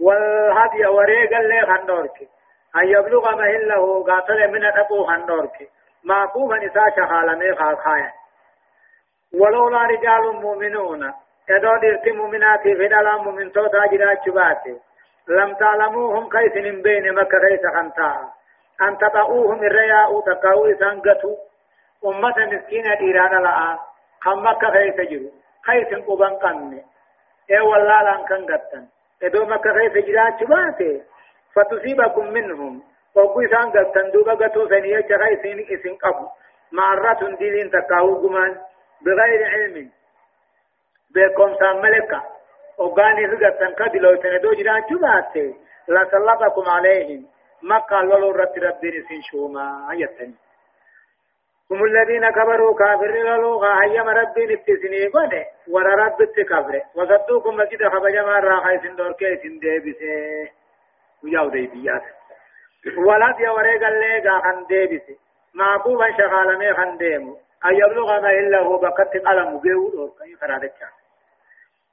والهدي وريق اللي خندورك أن يبلغ محله قاتل من أبو خندورك معكوفا إسا شخالمي خاخايا ولولا رجال مؤمنون يدو ديرت مؤمنات في دلام من توتا شباتي لم تعلموهم كيف من بين مكة كيف خنتا أن تطعوهم الرياء تقاو إسانقتو أمة مسكينة إيران لآ خم مكة كيف جرو. كيف قبان قمني إيه والله لأن كان قتن. إدو مكة كيف جرات شباتي فتصيبكم منهم. وقو إسان قتن دوبا قتو سنية كيف إسن قبو. معرة ديلين تقاو قمان. بغير علم. بكم ساملكا وقاني رغتن قبلوا سندو جران شباتي لسلطكم عليهم. ما قال ولو رت ربي نسين شوما يتني هم الذين كبروا كافر للغة هيما ربي نتسني قد ورا رب التكبر وصدوكم مسجد خبجما راخي سندور كي سندي بسي وياو دي بيات ولد يوريق الليقا خن ديبس معقوبا شغالمي خن ديمو. أن يبلغ ما إلا هو بقت قلم جيو كي فرادك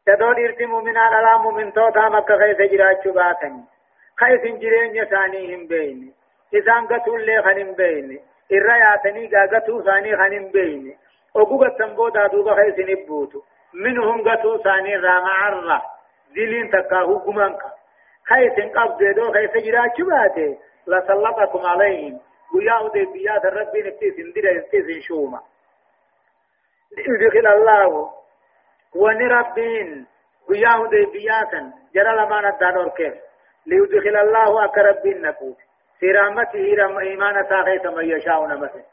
تدود إرتي مؤمنا على مؤمن توتا مكة خيس جراج باتني. خيس جرين يسانيهم بين. إسان قتول لي خنم بين. إرى قاقتو ثاني خنم بين. وقوغا تنبودا دوبا خيس نبوتو منهم قتو ثاني راما عرّا. دلين تكاهو قمانك خيس قبض دو خيس جراج باتي لسلطكم عليهم. ويا أدي بيات الرب نفتيس اندر نفتيس شوما. ليدخل الله. ونربين. ويا أدي بياتا جرى لما ندان أركيف ليدخل الله أكربين نقود سيرامته رم إيمان ساقيت من يشاء نمسه.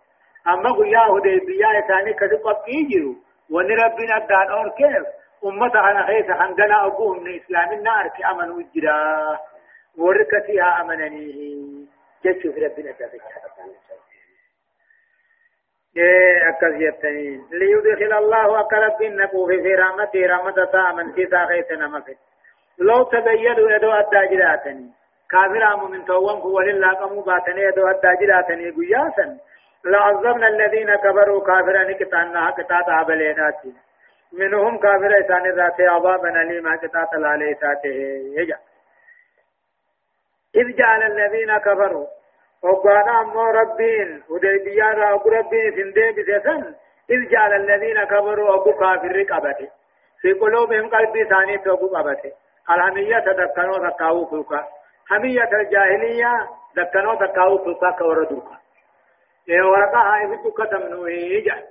أما ويا أدي بيات ثاني كذب قيجروا ونربين ندان أركيف أمة أنا خيس حنقنا أبوهم من إسلام النار في أمن وجرا. وركتها أمننيه جيش في ربنا تابع أكز ليدخل الله أقرب إنكو في رحمته رحمة تامن في نمسك لو تبينوا يدو الداجراتني كافر آمو من توان ولله قمو باتني يدو الداجراتني قياسا لعظمنا الذين كفروا كافرا كتانا كتاتا عبليناتي. منهم كافر إسان ذاتي عذابا لما كتاتا لاليساته يجب إذ جعل الذين كفروا وقانا أمو ربين. وديبيا رأبو ربين سندي بسسن إذ جعل الذين كفروا أبو كافر قبته. في قلوبهم قلبي ثاني أبو قبته. الهمية تدكنوا تكاو فلقا همية الجاهلية دكنوا تكاو فلقا كوردوكا. إيه ورقا هاي في كتم نويجا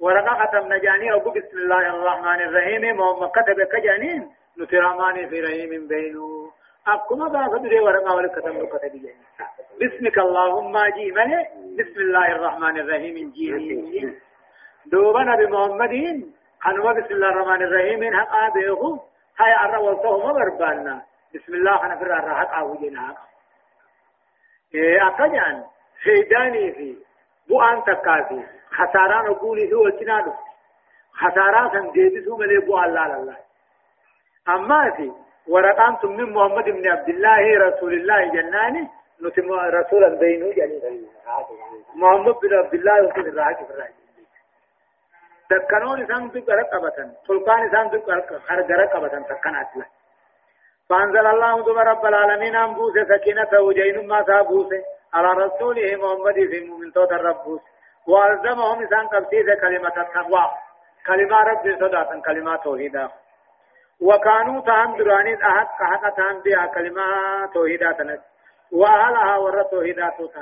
ورقا ختم نجاني أبو بسم الله الرحمن الرحيم. محمد كتب كجانين نتراماني في رحيم بينه أكما بابا دري ورقا ولا كتم لو كتب جاني بسمك اللهم جي ملي بسم الله الرحمن الرحيم جي دوبا نبي محمد خنوا بسم الله الرحمن الرحيم. حقا بيخو هاي أرى والتهم بربانا. بسم الله خنفر أرى حقا وجنا إيه أكجان سيداني في بؤان تكافي خساران أقولي في والتنادو خساران سنجيبسو ملي بؤان لا لا أما في ورقان من محمد بن عبد الله رسول الله جناني نتم رسولا بينه جنين محمد بن عبد الله وكل الراحة في الراحة دكانون إسان دك غرق أبتن سلطان إسان دك غرق أبتن تكنات له فأنزل الله دب رب العالمين أن بوس سكينة وجين ما سابوس على رسوله محمد في مؤمن توت الربوس وألزمهم إسان قبسيس كلمة التقوى كلمة رب صداتا كلمة توحيدا وكانوا تهم دراني أحق حق تهم بها كلمة توحيدا تنت وأهلها ور توحيدا تنت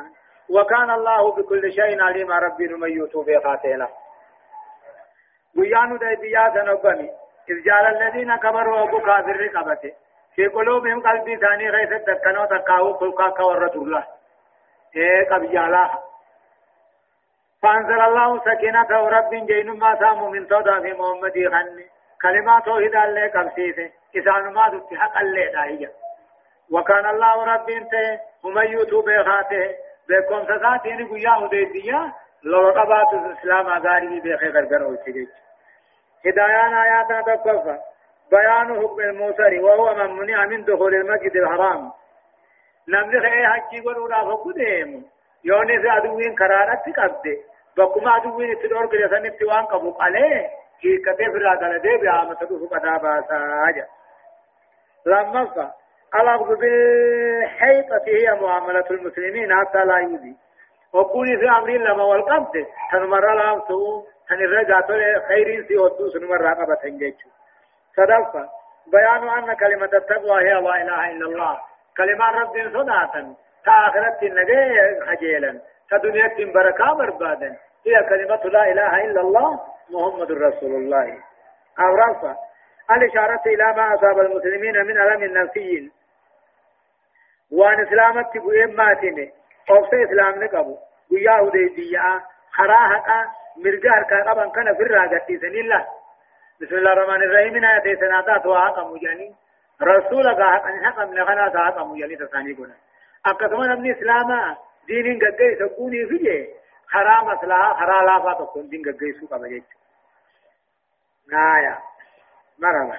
وكان الله بكل شيء عليم ربي من يوتوب خاتله ويانو دای بیا سنوبني إذ جعل الذين كفروا أبو كافر قبته في قلوبهم قلبي ثاني غيث تكنو تكاو كلقا كورة الله إيه قبجالا فأنزل الله سكينة رب جين ما سامو من تودا في محمد خن كلمات توحيد الله قبسيته إسان ما دت حق الله داهية وكان الله رب انت هم يوتوب خاته بكم ساتين قيا هديديا لو قبات الإسلام أغاري بخي غرغر وچيج هدايان آيات تكفى. بيان حكم الموسر وهو من منع من دخول المسجد الحرام. نملك اي حجي قلولا فقدهم يوني في عدوين كرارت قبضه بكما عدوين تدور كجسن اتوان قبوق عليه كي كتف را دلده بعامة دوف قدابا ساجا. لما فا. الأخذ بالحيطة هي معاملة المسلمين حتى لا يؤذي. وقولي في أمر لما والقبض تنمر الأمسو تنرجع خير سي ودوس نمر رقبة تنجيش صدفة بيان أن كلمة التقوى هي لا إله إلا الله كلمة رب صداتا تآخرت النجي خجيلا تدنيا بركة بربادا هي كلمة لا إله إلا الله محمد رسول الله أو رفع الإشارة إلى ما أصاب المسلمين من ألم نفسي وان اسلامت بوئم ماتين قفت اسلام نقبو ويا هديدية خراهقا مرجع هركا قبن كان في الراجة الله بسم الله الرحمن الرحيم آية سناتا تواها مجاني رسول قاها أن حقا من غنا تاها مجاني تساني قنا أكثر من إسلاما دين قدي سكوني فيه خرا مسلا خرا لافا تكون دين قدي سوق بجيج نايا مرحبا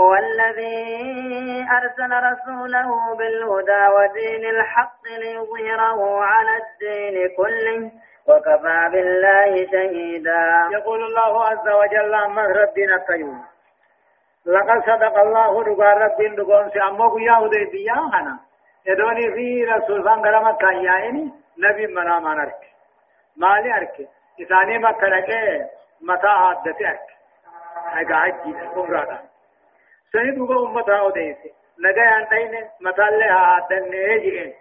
هو الذي أرسل رسوله بالهدى ودين الحق ليظهره على الدين كله وكفى بالله شهيدا. يقول الله عز وجل عما ربنا القيوم لقد صدق الله رقا رب دقون سي أمو يهود بياهنا يدوني في رسول فان غرمت كان يائني نبي منا ما نرك. مالي أرك. إثاني ما كرك متى عادتي أرك. هيدا حجي سيد وغا أمتا أوديس نجا أنتين متى ها عادني جئين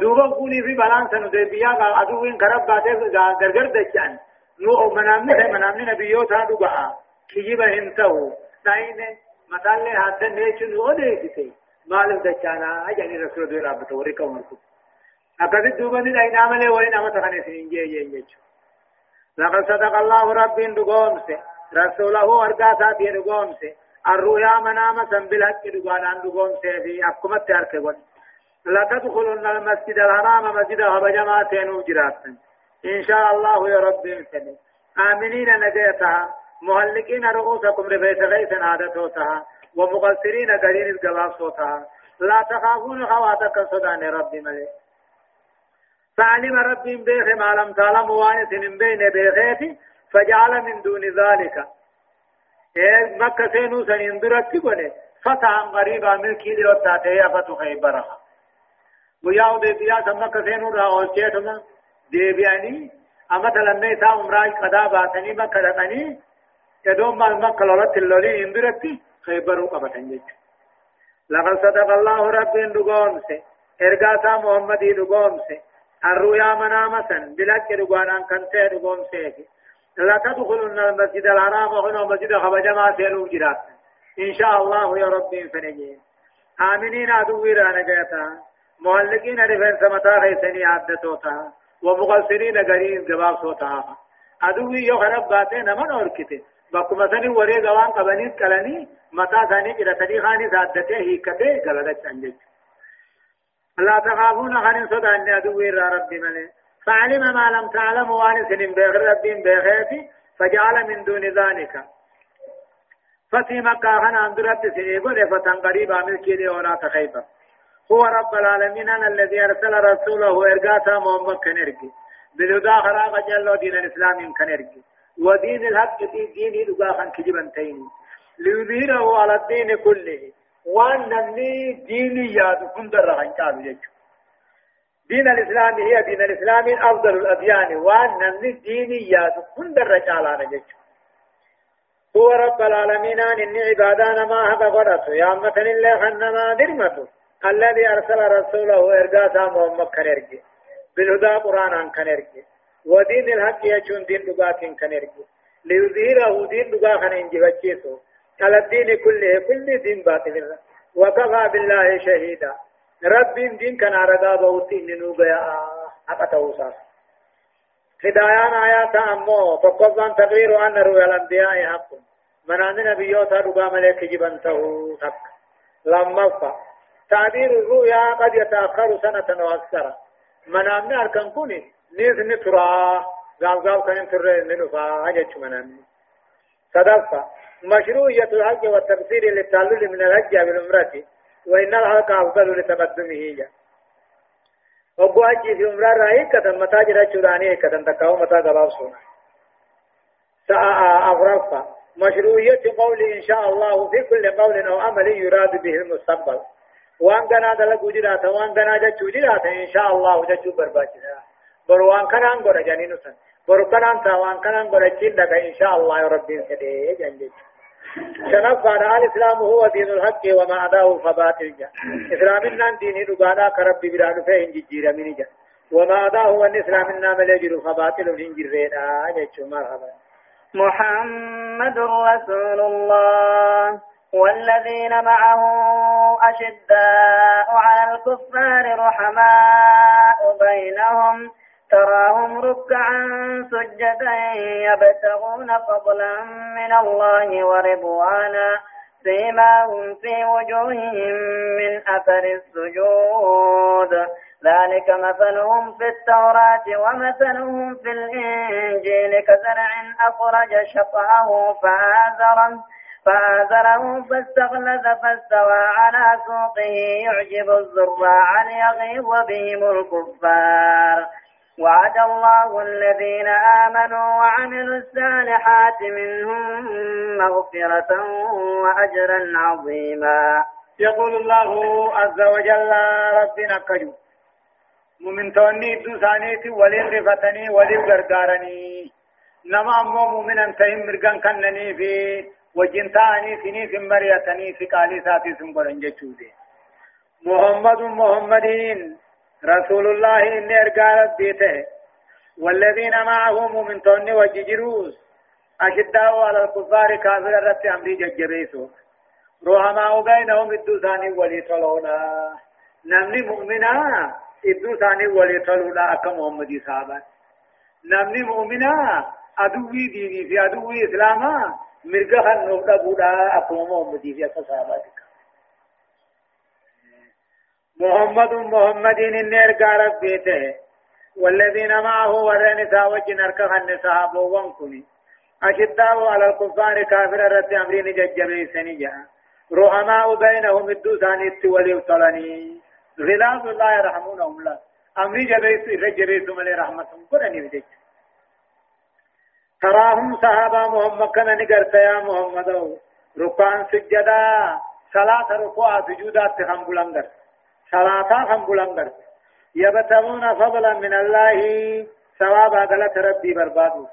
دوبا كوني في بلان سنو دي بيا أدوين كرب باتي غرغر دچان نو منامني منامني نبيوتا دوبا كيجيبا هنتو تاين متى ها عادني چن أوديس مالف دچانا أجاني رسول دوي رابطة ورقا ورقا أكاد دوبا دي داينا ملي وين أما تخاني سنجي جي لقد صدق الله رب دقومس رسوله أرقاتا بي دقومس الرؤيا منام سنبلك دقانا دقومس في أكمت تارك لا تدخلن المسجد الحرام مسجد هبجماتين وجراتن إن شاء الله يا رب سني آمنين نجيتها مهلكين رؤوسكم رفيت غيث عادتها ومقصرين قليل الجواب صوتها لا تخافون خواتك صدان ربي ملك فعلم رب بيخ ما لم تعلم وانس بين بيخيتي فجعل من دون ذلك مكة سينو سنين درت بني فتحا قريبا ملكي لي وتاتي أفتو خيبرها وياو دي بيا سمكة سينو را أولشيتنا دي بياني أما تلمي تا عمراي قدا باتني مكة لتني يدوم ما مكة لولت اللولي اندرتي خيبرو قبطن جيش لقد صدق الله رب دقوم سي إرقاتا محمدي دقوم سي الرؤيا منامة بلك رقوانا كنت رقوم سيكي لا تدخلن المسجد الحرام هنا مسجد خبجما سيلو جرات. إن شاء الله يا ربي فنجين آمنين عدوي رانا قيتا مهلقين رفن سمتا غيثني عدتوتا ومغسرين قرين قباب صوتا عدوي يو خرب باتين من أركته بكما سني وري غوان قبنيت كلني متا ثاني إلى تدي خاني ذاتته هيكته غلطت أنجت لا تخافون خن صدا أن أدوي ربي ملي. فعلم ما لم تعلم وان سنين بغير ربين بغيتي فجعل من دون ذلك. فتي مكة خن عند رب سنين فتن قريبا ملكي لي تخيبا هو رب العالمين أنا الذي أرسل رسوله إرقاتا محمد كنرقي بالهدى خراق جل دين الإسلام كنرقي ودين الحق دين دين دقاخا كجبا تيني ليظهره على الدين كله. نمني ديني ياد كندر رغنجال يجو دين الإسلام هي دين الإسلام أفضل الأديان وأن نمني ديني ياد كندر رجال يجو هو رب العالمين إن عبادان ما هذا غرس. يا أمة الله خنما درمته الذي أرسل رسوله إرقاتا محمد كنرجي بالهدى قرآن كنرجي ودين الحق يجون دين دقاك كنرجي ليظهره دين دقاك انجبتشيسو على الدين كله كل دين باطل. وكفى بالله شهيدا. رب دين كان رقا بوتين نوبيا أقته صاف هدايان آيات أمو فقضان تقرير أن رؤيا الأنبياء حق من نبيوتا رقا ملك جبنته حق لما فا تعبير الرؤيا قد يتأخر سنة وأكثر من أمن أركن كوني نيز نترى قال قال كان ترى ننفع هجت من أمن صدفة مشروعية الحج والتفسير للتعلل من الحج بالعمرة وإن الحج أفضل لتقدمه جا وقو حجي في عمرة رأي كتن متى جرى چراني كتن تكاو متى غباب سونا. ساعة أغرفة. مشروعية قول إن شاء الله في كل قول أو عمل يراد به المستقبل. وان كان دلق جراتا وان كان جچو جراتا إن شاء الله جچو برباچنا بروان كان أنغر جانينو سن برو كان أنت وان كان أنغر چين دقا إن شاء الله ربين سده جنجي. شنف الإسلام هو دين الحق وما أداه فباطل جا إسلامنا دين رقانا كرب بران فإن جير من جا وما أداه هو الإسلامنا ملجر فباطل من جرين آجة مرحبا محمد رسول الله والذين معه أشداء على الكفار رحماء بينهم تراهم ركعا سجدا يبتغون فضلا من الله ورضوانا فيما هم في وجوههم من أثر السجود. ذلك مثلهم في التوراة ومثلهم في الإنجيل كزرع أخرج شطأه فآزره فآزره فاستغلظ فاستوى على سوقه. يعجب الزراع ليغيظ بهم الكفار. وعد الله الذين آمنوا وعملوا الصالحات منهم مغفرة وأجرا عظيما. يقول الله عز وجل ربنا كجو مؤمن توني دو ثانيتي ولين رفتني ولين غرغارني نما أمو مؤمنا تهم مرغان كنني في وجنتاني سني في مريتني في قالي ساتي سنبرن جچودي محمد محمدين. رسول الله إني أرقال بيته والذين معه مؤمن توني وججروس أشداء على الكفار كافر الرت أمري ججبيسو روحما بينهم الدوساني ولي طلونا نمني مؤمنا الدوساني ولي طلونا أكا محمدي صحابات نمني مؤمنا أدوي ديني في أدوي إسلاما. مرقها النوبة بودا أكا أكا صحاباتك محمد محمد إني أرقى ربيته والذين معه ورن ساوج نركخ النساء وانكني أشداء على الكفار كافر رد أمرين ججبي سنجا. رحماء بينهم الدوسان التولي وطلني غلاظ الله يرحمونهم لا أمري جبيس رجبيس من رحمتهم قرني بديك تراهم صحابة محمد كان نقرت يا محمد. ركعان سجدا. صلاة ركوع سجودات تخم صلاة هم بلنگر يبتغون فضلا من الله ثواب غلط ربي بربادو.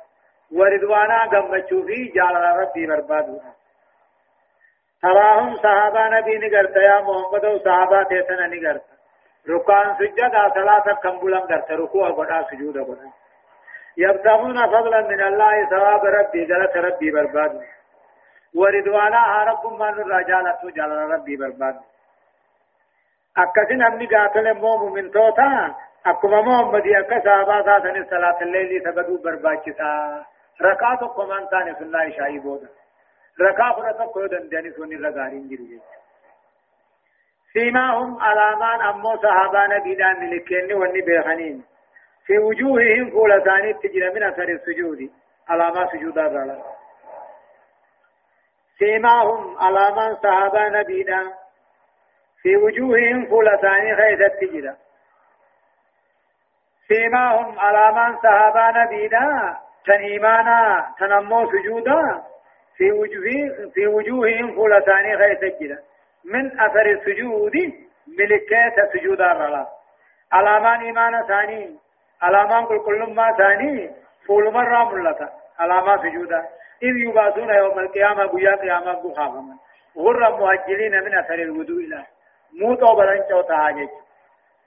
ورضوانا غمچو في جال ربي بربادو. تراهم صحابة نبي نگرت يا محمد و صحابة تيسنا نگرت. ركان سجدا صلاة كم بلنگر ركوع بڑا سجود بڑا يبتغون فضلا من الله ثواب ربي غلط ربي بربادو. ورضوانا رب من الرجالة جال ربي بربادو. أكثن أمني قاتل موم من توتا أكما محمد أكا صحابة ذاتن صلاة الليل سبدو برباكتا ركعت قمان تاني الله شاهي بودا ركع فرطا قودن داني سوني رغارين جرو فيما هم علامان أمو صحابة نبينا ملكين وني بيخنين في وجوههم فول ثاني تجرى من أثر السجود علامات سجود الرلا فيما هم علامان صحابة نبينا في وجوههم فولتان خيث التجرة فيما هم على من صحابا نبينا تنيمانا تنمو سجودا في وجوه في وجوههم فولتان خيث التجرة من أثر السجود ملكات سجود الرلا. علامان إيمان ثاني؟ علامان كل كل ما ثاني؟ فول مرة ملتا. علامان سجودا. إذ يبعثون يوم القيامة بيا قيامة بخافما غر مهجلين من أثر الوضوء الله موتو بلن چوتا حاجج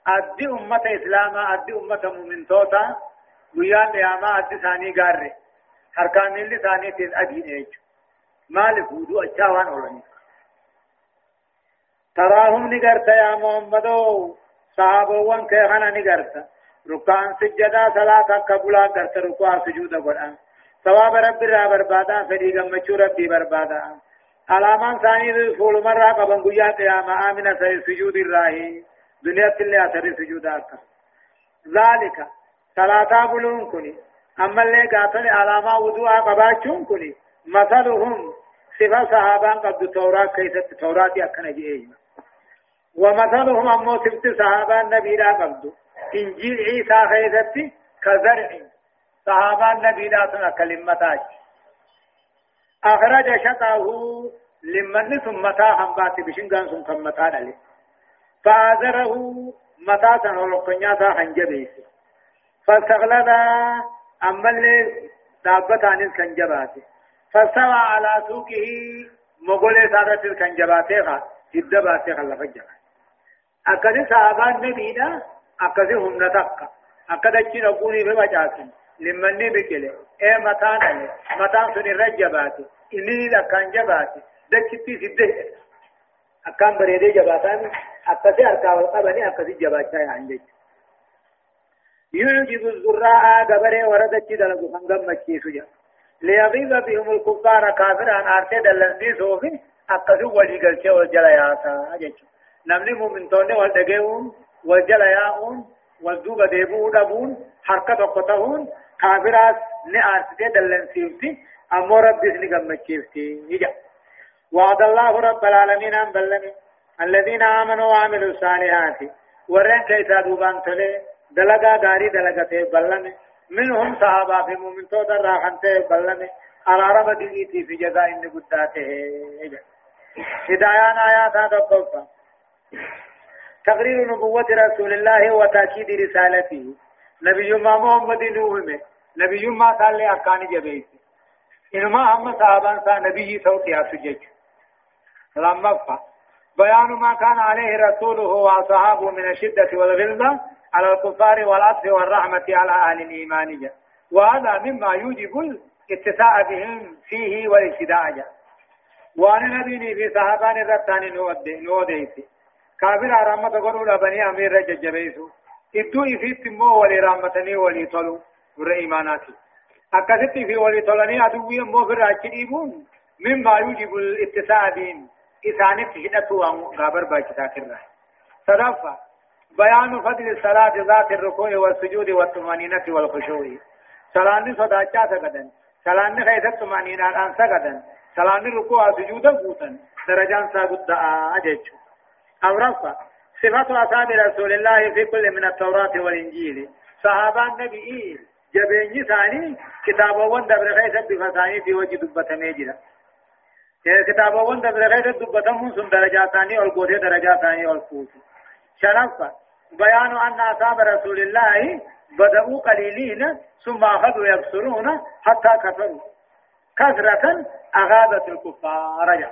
ادي امة اسلاما ادي امة مؤمن توتا ويان لياما ادي ثاني غاري هركان اللي ثاني تيز ادين ايج مالك ودو اچاوان اولاني تراهم نگرت يا محمدو صحابوان كيخانا نگرت ركان سجدا صلاة قبولا کرت ركوع سجود قرآن ثواب رب را بربادا فدي غمچو ربي بربادا علامان ثاني فول مرة قبل قيا قيامة آمنة سي سجود الله دنيا تلي أثر سجودات ذلك صلاة بلون كني أما اللي قاتل علاما وضوء قباتشون كني مثلهم صفة صحابان قد التوراة كيف التوراة أكن جئيه ومثلهم أمو صفة صحابان نبي لا قبض إنجيل عيسى خيثت كزرع صحابان نبي لا سنة كلمتاج أخرج شطه لمن ثم متى همبات بشنغان ثم كم متى دلي فآذره متى سنولقنيا ذا هنجبيس فاستغلظ أما اللي دابتان الكنجبات. فاستوى على سوقه مغول سادة الكنجبات جدبات خلف أكد صحابان نبينا أكد هم نتقى. أكد أجي نقوني بمجاسم لمن بكله اي متان متان سن الرجبات إني لكان جبات دكتي سده أكان بريدي جباتان أكسي أركا والقبني أكسي جباتا يعني جيش يعجب الزراع قبره وردت دلقوا فنقم مكيسو جا ليغيظ بهم الكفار كافر عن آرتي دلنسي سوفي أكسي ولي قلتي والجلا ياسا جيش نمني مؤمنتوني والدقيون والجلا ياؤون والدوبة ديبو دبون حركة قطعون كافرات نآرتي دلنسيوتي أمو ربي سنقم مكيفتي يجا وعد الله رب العالمين أن بلني. الذين آمنوا وعملوا الصالحات ورين كيسا دوبان تلي دلقا داري دلقا بلني. منهم صحابة في مؤمن تو در راخنته بلني. على رب دينيتي في جزاء إن قداته هدايان آيات هذا القلفة تقرير نبوة رسول الله وتأكيد رسالته. نبي محمد نوهم نبي ما قال لي أكاني جبيت إنما هم صحابان سا نبي صوتي أسجج لما فا بيان ما كان عليه رسوله وأصحابه من الشدة والغلظة على الكفار والعطف والرحمة على أهل الإيمان وهذا مما يوجب الاتساء بهم فيه والاجتداء وأنا نبيني في صحابان الرتان نوديتي كافر رحمة قولوا لبني أمير ججبيسو إدو إفيت مو ولي رحمتني ولي طلو ور إيماناتي أكثت في ولي طلني أدوي مو في راجعيبون مما يوجب الاتساء بهم إسانت هدتو غابر باكتا كرنا صدفة بيان فضل الصلاة ذات الركوع والسجود والطمأنينة والخشوع صلاة صداچا سقدن صلاة خيث الطمأنينة أن سقدن صلاة ركوع سجود بوتن درجان ساقود أجج أورفا صفة أصحاب رسول الله في كل من التوراة والإنجيل صحابة النبي جبيني ثاني كتابة وندبر خيث بفثاني في وجه دبة ميجرة كتابة وند برغير دبتم سن درجات ثاني اور گوده درجات ثاني اور فوت شرف بيان أن أصحاب رسول الله بدأوا قليلين ثم أخذوا يكسرون حتى كثروا كثرة أغابت الكفار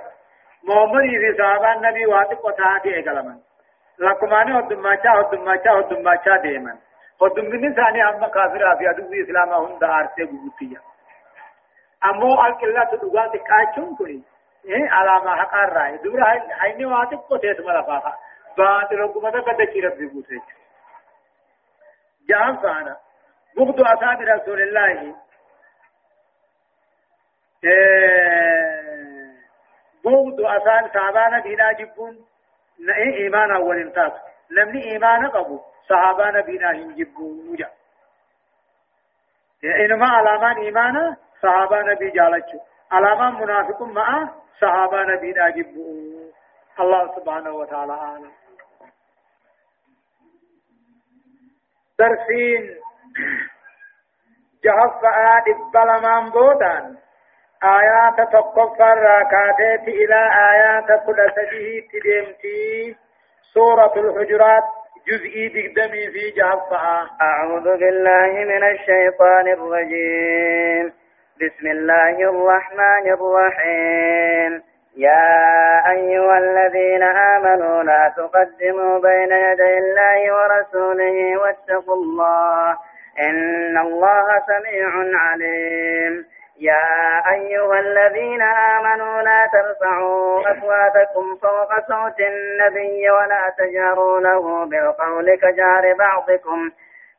محمد في صحابة النبي واثق وتعاتي إقلما لكماني هدماچا هدماچا هدماچا ديمن هدمني ثاني أما كافر في أدو إسلام هند آرسي بوتيا أمو القلة دغات كاچون كوني إيه على ما حق الرأي دورا هاي واتي قتيت ملفاها بعد رقم هذا قد كيرب بيبوتك جام فانا بغض أصحاب رسول الله إيه أصحاب صحابانا بنا جبون إيمان أول انتاس نمني إيمان قبو صحابانا بنا هنجبون وجا إنما علامان إيمانا صحابانا بجالتشو علامان منافق معه صحابة نبي ناجب الله سبحانه وتعالى أعلم درسين جهف آد بلمان بودان آيات تقفر راكاتات إلى آيات كل تدمتي سورة الحجرات۔ جزئي دقدمي في جهف أعوذ بالله من الشيطان الرجيم. بسم الله الرحمن الرحيم. يا أيها الذين آمنوا لا تقدموا بين يدي الله ورسوله واتقوا الله إن الله سميع عليم. يا أيها الذين آمنوا لا ترفعوا أصواتكم فوق صوت النبي ولا تجهروا له بالقول كجار بعضكم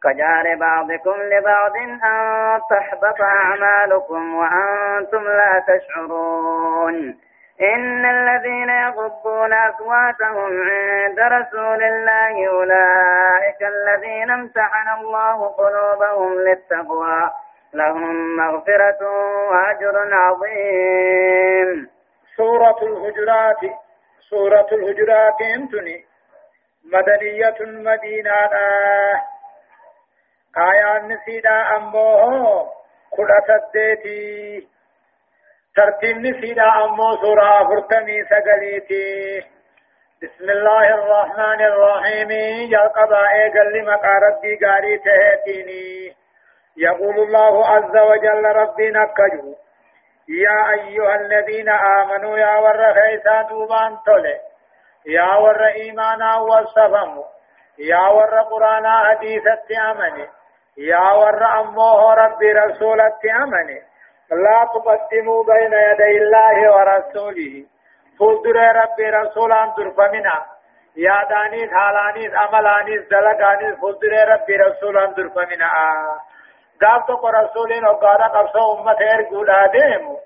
كجار بعضكم لبعض أن تحبط أعمالكم وأنتم لا تشعرون. إن الذين يغضون أصواتهم عند رسول الله أولئك الذين امتحن الله قلوبهم للتقوى. لهم مغفرة وأجر عظيم. سورة الهجرات سورة الهجرات انتني. مدنية مدينة آيان نسيدا أمو كل سديتي ترتيب نسيدا أمو سورة فرتمي سقليتي. بسم الله الرحمن الرحيم. إيقل لمقا ربي قاري تهتيني. يقول الله عز وجل ربي نكجو. يا أيها الذين آمنوا يا ور خيسا دوبان تولي. يا ور إيمانا والصفم. يا ور قرانا حديثة أمني يا ور أمه ربي رسولك أمني لا تقدموا بين يدي الله ورسوله. فولدر ربي رسولان درفمنا يا دانيس حالانيس عملانيس دلقانيس فولدر ربي رسولان درفمنا قال تو رسولين وقال قرصو أمة إرقود آدم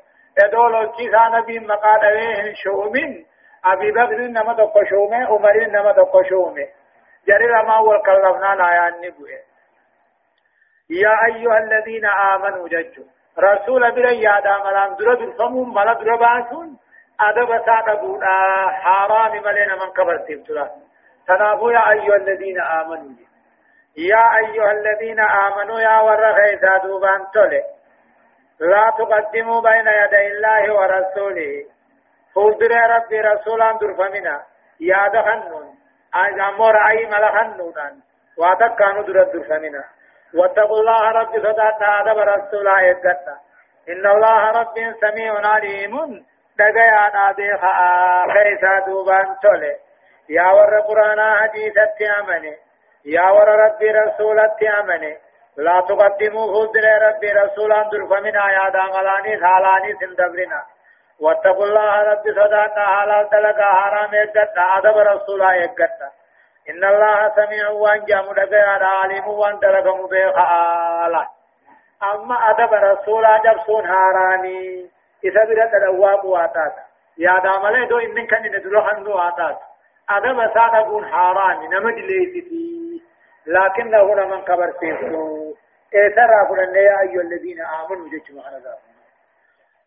ادولو كيسا نبي مقاد عليهم شؤمن أبي بكر نما دقو شومه عمر نما دقو شومه جري ما والكلفنا لا يعني يا أيها الذين آمنوا ججوا رسول بلا يا داملان درا درفمون ملا درا باسون أدب سادبونا حرام ملينا من قبر تبتلا تنابوا يا أيها الذين آمنوا يا أيها الذين آمنوا يا ورغي دوبان تولي لا تقدموا بين يدي الله ورسوله. فولدر ربي رسولا درفمنا يا دخنون. أمور أي ملخنون. وعدك كانوا در درفمنا واتقوا الله رب صداتنا أدب رسولا يدقنا إن الله رب سميع عليم. دقيا نابيخ خيسا دوبان تولي يا ور قرآن حديثة أمني. يا ور ربي رسولة أمني. لا تقدموا فضل ربي رسولا درفمنا يا داملاني سالاني سندبرنا. واتقوا الله ربي صداتنا حلال تلقى حرام يقتنا أدب رسولا يقتنا إن الله سميع وان جام دقيا عليم وان تلقى مبيخ آلا. أما أدب رسولا جبسون هاراني إذا بلا تدواب واتات يا داملي دو إنن كان ندلوحن دو واتات أدب سادقون لكنه من قبر سيسو اعتراف لنا يا أيها الذين آمنوا جيش معنا ذا.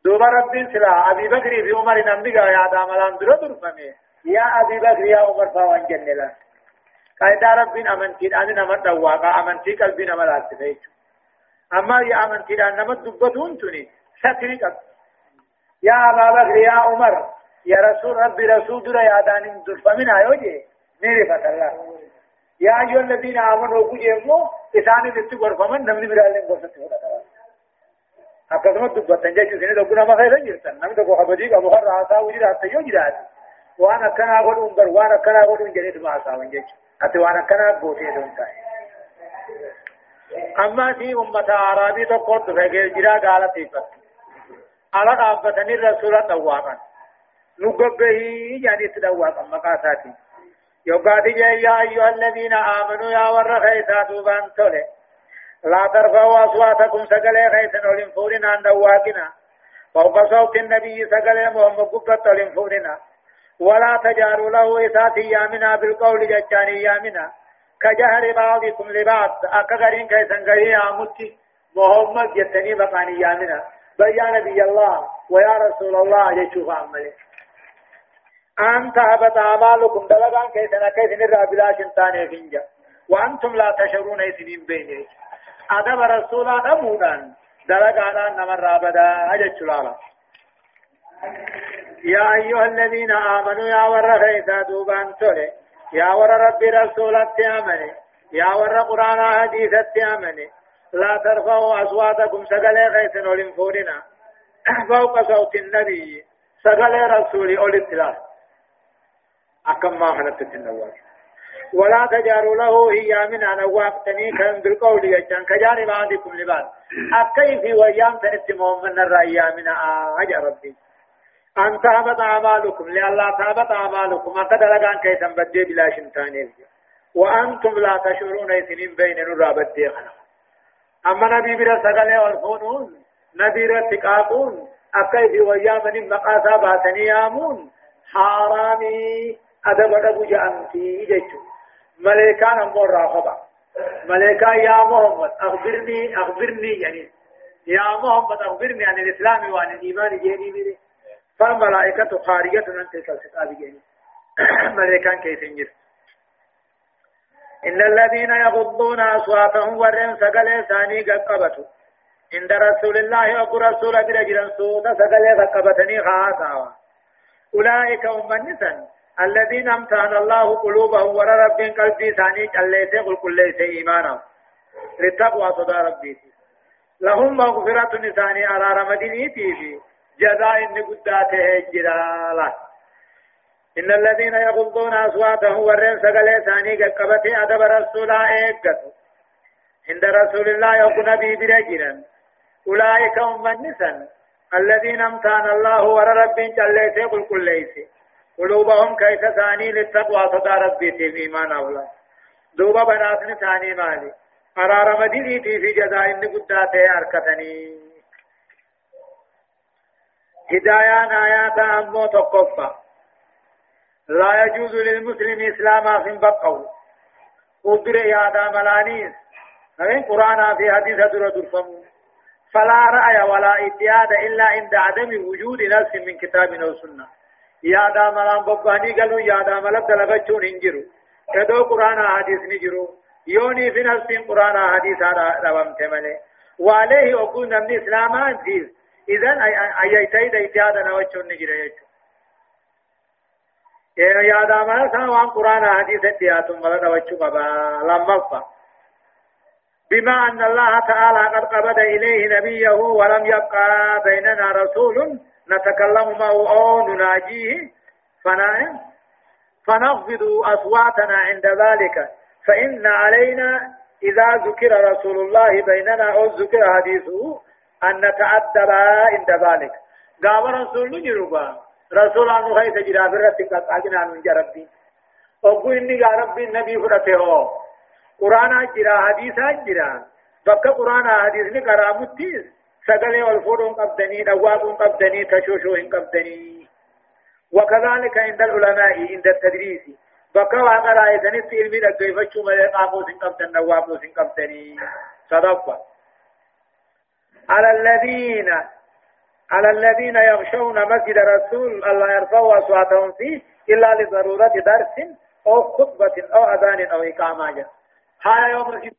دوبا رب سلا أبي بكر في عمر نمدقا يا داملان درو درفمي يا أبي بكر يا عمر فاوان جنلا قايدا رب أمنتي أنا نمت دواقا أمنتي قلبي نملات تفيتو أما يا أمنتي أن نمت دبتون تني ستري قلب يا أبا بكر يا عمر يا رسول ربي رسول درا يا دانين درفمين آيوجي نيري فتالله يا أيها الذين آمنوا كجيمو إساني دتي غرفمن نمني برالين غرفتي ولا akkasuma dubbatan jechuun isin tokko nama keessa jirtan namni tokko kabajii qabu kan haasaa wujii haasaa yoo jiraate waan akkanaa godhuun bar waan akkanaa godhuun jedheetuma haasaawan jechuudha ati waan akkanaa gootee doon taa'e. Amma si ummata araabii tokko dhufe geejjiraa gaalatiifatu. Ala dhaabbatanii rasuula dhawwaaqan. Nu gabbahii jaaniitti dhawwaaqan maqaa isaatiin. يقاتي يا أيها الذين آمنوا يا ور خيسا دوبان تولي. لا ترفعوا أصواتكم سقلي خيسا ولن فورنا عند واقنا. فوق صوت النبي سقلي محمد قبت ولن فورنا ولا تجاروا له إسات يامنا بالقول ججاني يامنا كجهر بعضكم لبعض. أكغرين كيسا قرية عمتي محمد جتني بقاني يامنا بل يا نبي الله ويا رسول الله يشوف عمله أن تهبط أعمالكم دلقان كيسنا كيسن الرابلا شنطان فنجا وأنتم لا تشعرون إثنين بينه أدب رسولا نمودان دلقان نمر رابدا أجد شلالا. يا أيها الذين آمنوا يا ور خيسا دوبان تولي يا ور ربي رسولت آمني يا ور قرآن حديثت آمني لا ترفعوا أصواتكم سقل خيسن ولنفورنا فوق صوت النبي. سقل رسولي أولي التلاف أكم ما خلقت النوار ولا تجاروا له هي من أنا واقتني كان بالقول يجان. كجانب بعضكم لبعض. أكيف ويام تأتمهم من الرأي من آج ربي. أن تهبط أعمالكم لألا تهبط أعمالكم. أقد لغان كي تنبدي بلا شمتاني وأنتم لا تشعرون إثنين بين نرابة ديخنا أما نبي برا سقلي والفونون نبي برا تقاقون أكيف ويام من مقاسا باتني يامون حرامي. أدب أدب جأمتي جيتو ملائكان أمور راقبة ملائكة يا محمد أخبرني أخبرني يعني يا محمد أخبرني عن الإسلام وعن الإيمان جيني ميري فالملائكة خارجة عن تلك الخطاب جيني ملائكان كيف ينجر إن الذين يغضون أصواتهم ورين سقل ثاني قبطوا عند رسول الله وقل رسول برجل سوط سقل قبطني خاصا أولئك هم النسان الذين امتحن الله قلوبهم ورى رب قلبي ثاني جليس قل ليس إيمانا للتقوى صدى ربي. لهم مغفرة نساني على رمدينيتي في جزاء نقداته جلالا. إن الذين يغضون أصواتهم ورين سقلي ثاني قبته أدب رسولا إيقظوا عند رسول الله يقول نبي برجلا. أولئك هم النسان الذين امتحن الله ور رب جل قل ليس قلوبهم كيف ثاني للتقوى صدى ربي في إيمان أولا. دوبا بناتني ثاني مالي. قرار مدينتي في جزاء إن قداتي أركتني. هدايان آيات أمو تقفى لا يجوز للمسلم إسلاما في بقوا قدر يا داملانيس قرآن في حديث در درفمو فلا رأي ولا إتياد إلا عند عدم وجود نفس من كتاب أو سنة. يا داملان بقاني قالوا يا داملان دلغتون انجروا كدو قرآن حديث نجروا يوني في نفس قرآن حديث ربم تملي وعليه أقول نمني إسلاما انتيز إذن أيتيد اتياد نوچون نجروا يا داملان سوان قرآن حديث اتياتم ملد وچو بابا لما بما أن الله تعالى قد قبض إليه نبيه ولم يبقى بيننا رسول نتكلم معه أو نناجيه. فنائم فنخفض أصواتنا عند ذلك. فإن علينا إذا ذكر رسول الله بيننا أو ذكر حديثه أن نتأدب عند ذلك. قام رسول رسول قد من جربي. أقول إني ربي النبي فرته. قرآن بك قرآن حديث قرامتيس سغلي والفورون قبدني دوابون قبدني تشوشوين قبدني وكذلك عند العلماء عند التدريس واقع آيتني في علمي لقيفتشو ملي قاموس قبدن دوابوس قبدني صدقوا على الذين على الذين يغشون مسجد رسول الله يرفعوا أصواتهم فيه إلا لضرورة درس أو خطبة أو أذان أو إقامة هاي يوم